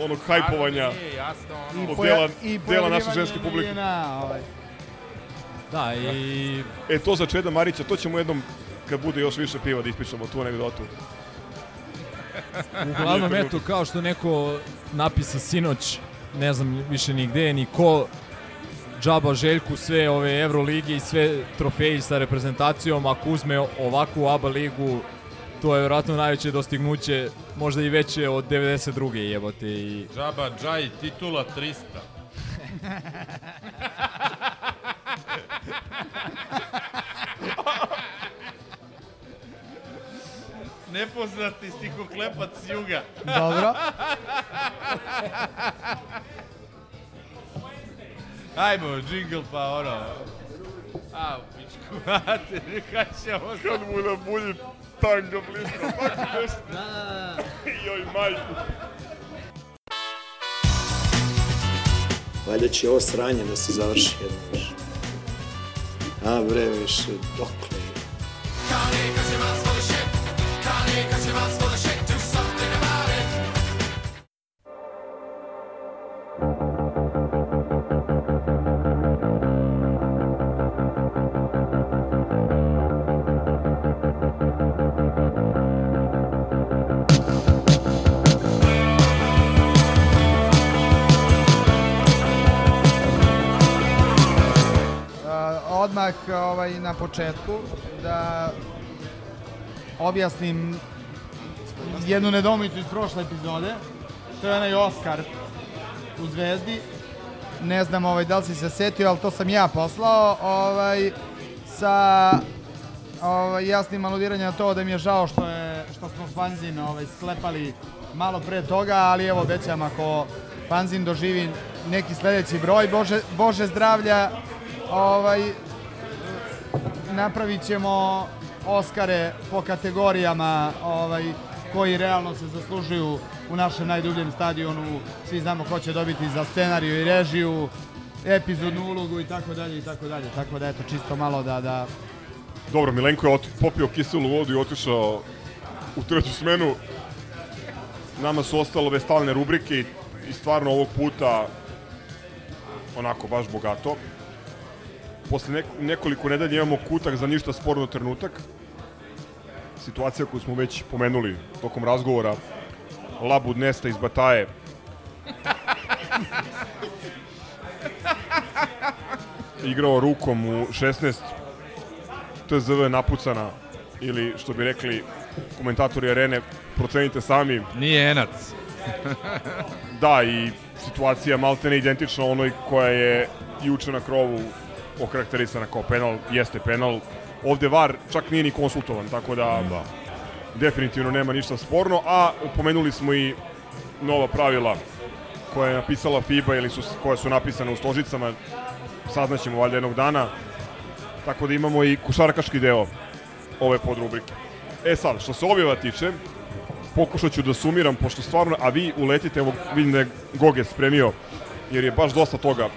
onog stvarno hajpovanja. Nije jasno, ono, I, od dela- i dela naše ženske publike. navijenja, ovaj. Da, i E, to za Čeda Marića, to ćemo jednom, kad bude još više piva da ispričamo tu anegdotu. uglavnom, Nije eto, kao što neko napisa sinoć, ne znam više ni gde, ni ko, džaba Željku sve ove Evrolige i sve trofeji sa reprezentacijom, ako uzme ovakvu ABA ligu, to je vjerojatno najveće dostignuće, možda i veće od 92. jebote i Džaba Džaj, titula 300. Nepoznati stihoklepac s juga. Dobro. Ajmo, džingl pa ono. A, u pičku, mater, kad ćemo... Kad mu nabulji tanga bliska, tako nešto. Da, da, da. Joj, majku. Valjda će ovo sranje da se završi jedno više. A bre, više, dokle je? A, odmah ovaj, na početku da objasnim jednu nedomicu iz prošle epizode. To je onaj Oscar u Zvezdi. Ne znam ovaj, da li si se setio, ali to sam ja poslao. Ovaj, sa ovaj, jasnim aludiranjem na to da mi je žao što, je, što smo fanzin ovaj, sklepali malo pre toga, ali evo obećam ako fanzin doživi neki sledeći broj, Bože, Bože zdravlja, ovaj, napravit ćemo Oskare po kategorijama ovaj, koji realno se zaslužuju u našem najdubljem stadionu. Svi znamo ko će dobiti za scenariju i režiju, epizodnu ulogu i tako dalje i tako dalje. Tako da eto čisto malo da da Dobro, Milenko je popio kiselu vodu i otišao u treću smenu. Nama su ostale ove stalne rubrike i stvarno ovog puta onako baš bogato. Posle nek nekoliko nedelja imamo kutak za ništa sporno trenutak. Situacija koju smo već pomenuli tokom razgovora. Labud Nesta iz Bataje. Igrao rukom u 16 TZV napucana ili što bi rekli komentatori arene, procenite sami. Nije enac. Da, i situacija maltene identična onoj koja je juče na krovu okarakterisana kao penal, jeste penal. Ovde VAR čak nije ni konsultovan, tako da, da. definitivno nema ništa sporno, a pomenuli smo i nova pravila koja je napisala FIBA ili su, koja su napisane u stožicama, saznaćemo valjda jednog dana, tako da imamo i košarkaški deo ove podrubrike. E sad, što se objava tiče, pokušat ću da sumiram, pošto stvarno, a vi uletite, evo vidim da je Goge spremio, jer je baš dosta toga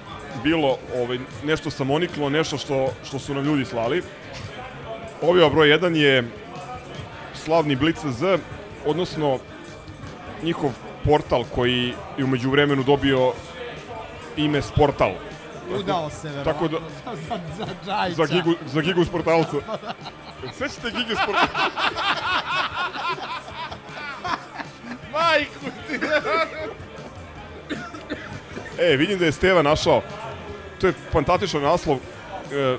bilo, ovaj, nešto sam oniklo, nešto što, što su nam ljudi slali. Objava broj 1 je slavni Blitz Z, odnosno njihov portal koji je umeđu vremenu dobio ime Sportal. udao se verovatno Tako da, za, za, za Džajića. za gigu, za gigu sportalca. Sećate Gige sportalca? Majku ti! E, vidim da je Steva našao. To je fantastičan naslov. E,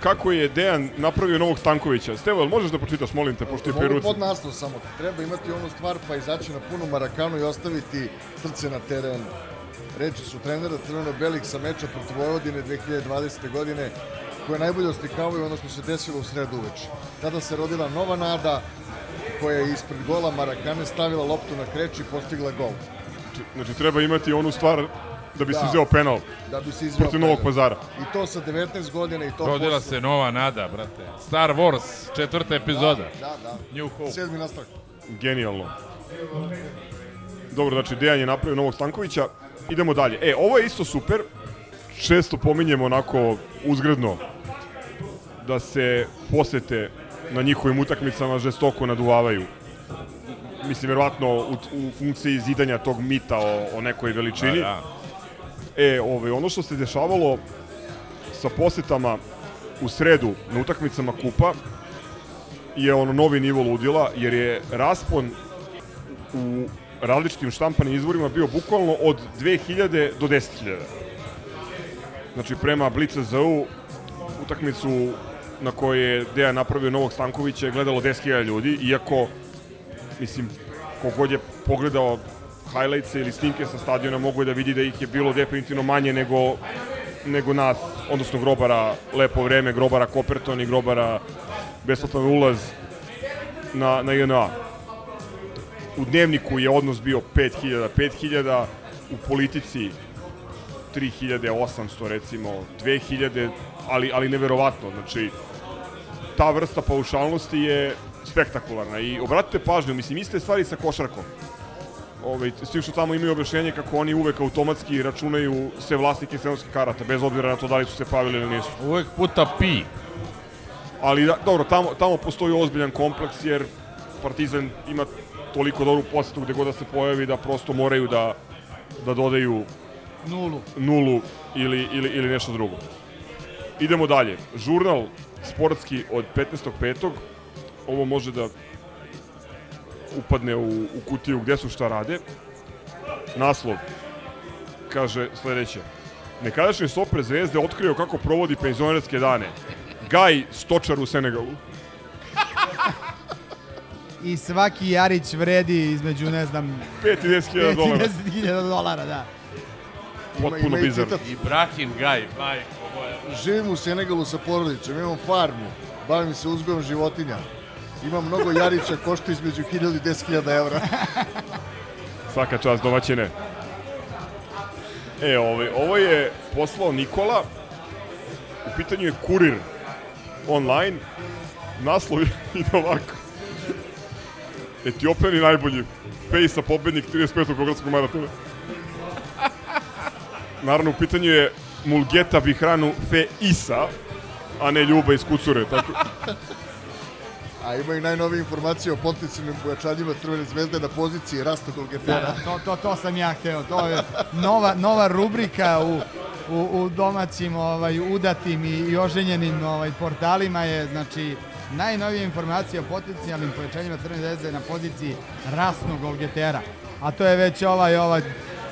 kako je Dejan napravio novog Stankovića. Stevo, jel možeš da pročitaš, molim te, pošto je pri ruci? pod naslov samo. Treba imati onu stvar pa izaći na punu marakanu i ostaviti srce na terenu. Reči su trenera crveno-belih sa meča protiv Vojvodine 2020. godine koje najbolje oslikavaju ono što se desilo u sredu uveče. Tada se rodila nova nada koja je ispred gola Marakane stavila loptu na kreč i postigla gol. Znači, treba imati onu stvar da bi se Da. izveo penal Da bi se izveo protiv Novog penal. pazara. I to sa 19 godina i to Rodila posle- se nova nada, brate. Star Wars, četvrta epizoda. Da, da. New Hope. Sedmi nastavak. Genijalno. Dobro, znači Dejan je napravio novog Stankovića. Idemo dalje. E, ovo je isto super. Često pominjemo onako uzgredno da se posete na njihovim utakmicama žestoko naduvavaju. Mislim, verovatno u, u funkciji zidanja tog mita o, o nekoj veličini. Da, E, ovaj, ono što se dešavalo sa posetama u sredu na utakmicama kupa je ono novi nivo ludila, jer je raspon u različitim štampanim izvorima bio bukvalno od 2000 do 10.000. Znači, prema Blitz.zu utakmicu na kojoj je Dejan napravio Novog Stankovića je gledalo 10.000 ljudi, iako, mislim, kogod je pogledao highlights ili snimke sa stadiona mogu da vidi da ih je bilo definitivno manje nego nego nas, odnosno grobara Lepo vreme, grobara Koperton i grobara besplatan ulaz na, na JNA. U dnevniku je odnos bio 5000, 5000, u politici 3800 recimo, 2000 ali, ali neverovatno. Znači, ta vrsta paušalnosti je spektakularna i obratite pažnju, mislim, iste stvari sa košarkom. Ove, s tim što tamo imaju objašnjenje kako oni uvek automatski računaju sve vlasnike sezonskih karata, bez obzira na to da li su se pravili ili nisu. Uvek puta pi. Ali da, dobro, tamo, tamo postoji ozbiljan kompleks jer Partizan ima toliko dobru posetu gde god da se pojavi da prosto moraju da, da dodaju Nulu. nulu ili, ili, ili nešto drugo. Idemo dalje. Žurnal sportski od 15.5. Ovo može da upadne u, u kutiju gde su šta rade. Naslov kaže sledeće. Nekadašnji stoper zvezde otkrio kako provodi penzionerske dane. Gaj stočar u Senegalu. I svaki Jarić vredi između, ne znam... 5 i 10 hiljada dolara. 5 i 10 dolara, da. Potpuno ima i. Ibrahim Gaj, majko moja. Živim u Senegalu sa porodicom, imam farmu, bavim se uzgojom životinja. Imam mnogo jarića, košta između 1000 i 10.000 evra. Svaka čast domaćine. E, ovaj, ovo je poslao Nikola. U pitanju je kurir online. Naslov ide ovako. Etiopljani najbolji. Fejsa pobednik 35. Beogradskog maratona. Naravno, u pitanju je Mulgeta Bihranu Fe Isa, a ne Ljuba iz Kucure. Tako, A ima i najnovije informacije o potencijalnim pojačanjima Crvene zvezde na poziciji Rasta Golgetera. da, to, to, to sam ja hteo. To je nova, nova rubrika u, u, u domaćim ovaj, udatim i, i oženjenim ovaj, portalima je, znači, najnovije informacije o potencijalnim pojačanjima Crvene zvezde na poziciji rasnog golgetera. A to je već ovaj, ovaj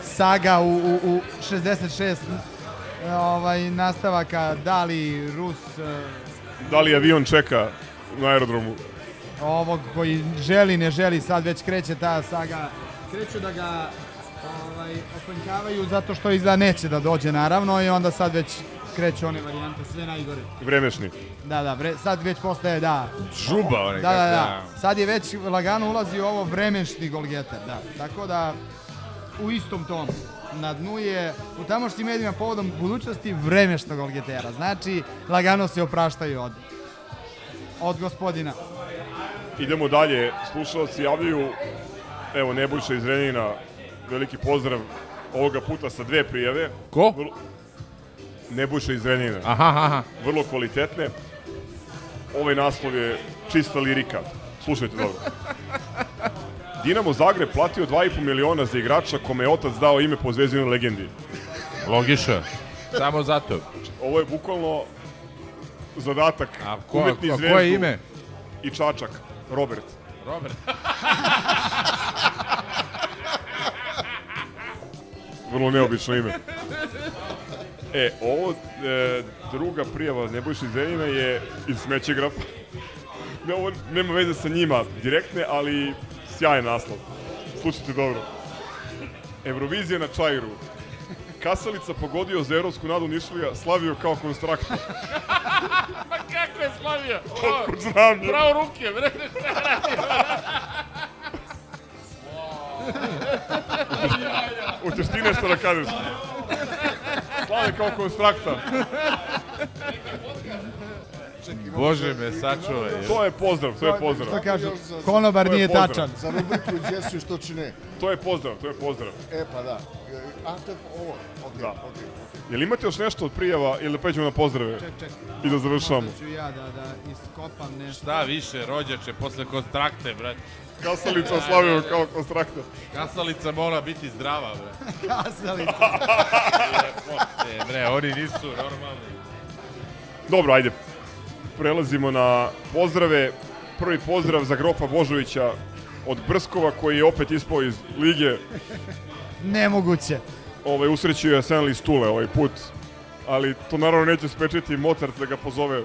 saga u, u, u 66 ovaj, nastavaka, da li Rus, eh, da li avion čeka na aerodromu? ovog koji želi, ne želi, sad već kreće ta saga, kreću da ga ovaj, okonjavaju zato što izgleda neće da dođe naravno i onda sad već kreću one varijante, sve najgore. Vremešni. Da, da, vre, sad već postaje, da. Žuba, onaj Da, da, kako, da. Sad je već lagano ulazi u ovo vremenšni golgeter, da. Tako da, u istom tomu. Na dnu je u tamošnjim medijima povodom budućnosti vremešnog golgetera. Znači, lagano se opraštaju od, od gospodina. Idemo dalje, slušalci javljaju, evo Nebojša iz Renina, veliki pozdrav ovoga puta sa dve prijave. Ko? Vrlo- Nebojša iz Renina. Aha, aha. Vrlo kvalitetne. Ovaj naslov je čista lirika. Slušajte dobro. Dinamo Zagreb platio 2,5 miliona za igrača kome je otac dao ime po zvezdinoj legendi. Logično. Samo zato. Ovo je bukvalno zadatak. A ko- Umetni a koje zvezdu ime? I Čačak. Robert. Robert. Vrlo neobično ime. E, ovo e, druga prijava Nebojša Zenina je iz Smećegrafa. Ne, ovo nema veze sa njima direktne, ali sjajan naslov. Slušajte dobro. Eurovizija na Čajru. Kasalica pogodio za evropsku nadu Nišlija, slavio kao konstraktor. Ma kako je slavio? Otkud znam je. Bravo ruke, bre, šta je radio? Hoćeš ti nešto da kažeš? Slave kao konstraktor. Bože me, sačuvaj. To je pozdrav, to je pozdrav. Što kaže, konobar nije tačan. Za rubriku Jesse što čine. To je pozdrav, to je pozdrav. E, pa da. A, to je ovo. Ok, Da. ok, ok. Jel imate još nešto od prijava ili da pređemo na pozdrave? Ček, ček. I da završamo. Možda ću ja da, da iskopam nešto. Šta više, rođače, posle konstrakte, brate. Kasalica slavio kao konstraktor. Kasalica mora biti zdrava, bre. Kasalica. E, bre, oni nisu normalni. Dobro, ajde. Prelazimo na pozdrave. Prvi pozdrav za Grofa Božovića od Brskova koji je opet ispao iz lige. Nemoguće. Ovaj, usrećio je Arsenal iz Tule ovaj put. Ali to naravno neće sprečiti Mozart da ga pozove,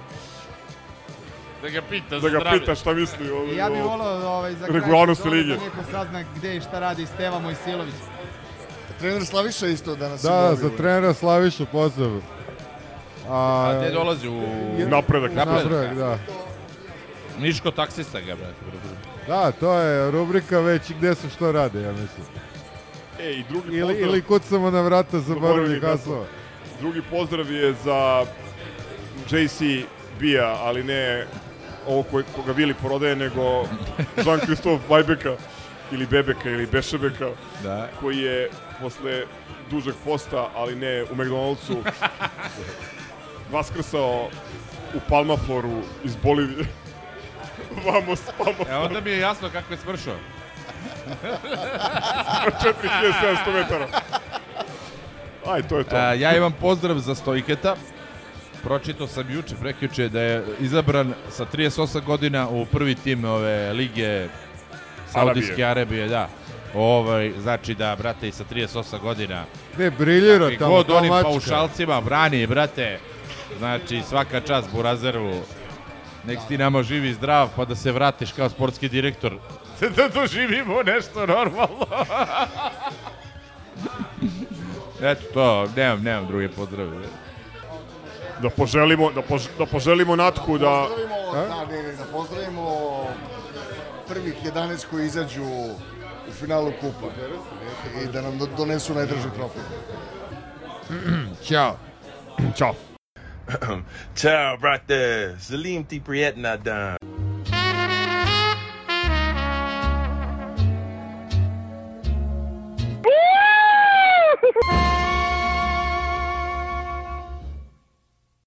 Da ga pita da za ga zdravlje. pita šta misli ovaj, Ja bih volao ovaj, za kraj regularnosti sezone lige. da neko sazna gde i šta radi Steva Mojsilović. Trener Slaviša isto danas. Da, za trenera Slavišu pozdrav. A, A gde dolazi u... Napredak. Napredak, da. Niško taksista ga, brate. Da, to je rubrika već gde su što rade, ja mislim. E, i drugi Ili, pozdrav, ili kucamo na vrata zaboravljenih Zaboravljenih hasova. drugi pozdrav je za JC bija, ali ne ovo koji, koga Vili prodaje, nego Jean-Christophe Bajbeka ili Bebeka ili Bešebeka, Da. koji je posle dužeg posta, ali ne u McDonald'su, vaskrsao u Palmafloru iz Bolivije. Vamos, Palmaflor. E, onda mi je jasno kako je smršao. 4700 metara. Aj, to je to. A, ja imam pozdrav za Stojketa. Pročitao sam juče, prekjuče, da je izabran sa 38 godina u prvi tim ove lige Saudijske Arabije, da. Ovaj, znači da, brate, i sa 38 godina Ne, briljira tamo, god onim paušalcima brani, brate. Znači, svaka čast Burazeru. Nek ti nama živi zdrav, pa da se vratiš kao sportski direktor. Da doživimo nešto normalno. Eto to, nemam, nemam druge pozdrave. Da poželimo, da, pož, da poželimo Natku da... Pozdravimo, da, ne, ne, da pozdravimo prvih 11 koji izađu u finalu kupa i da nam do- donesu najdraži trofej. Ćao. Ćao. Ciao, brate. Salim ti prijetna dan. Woo!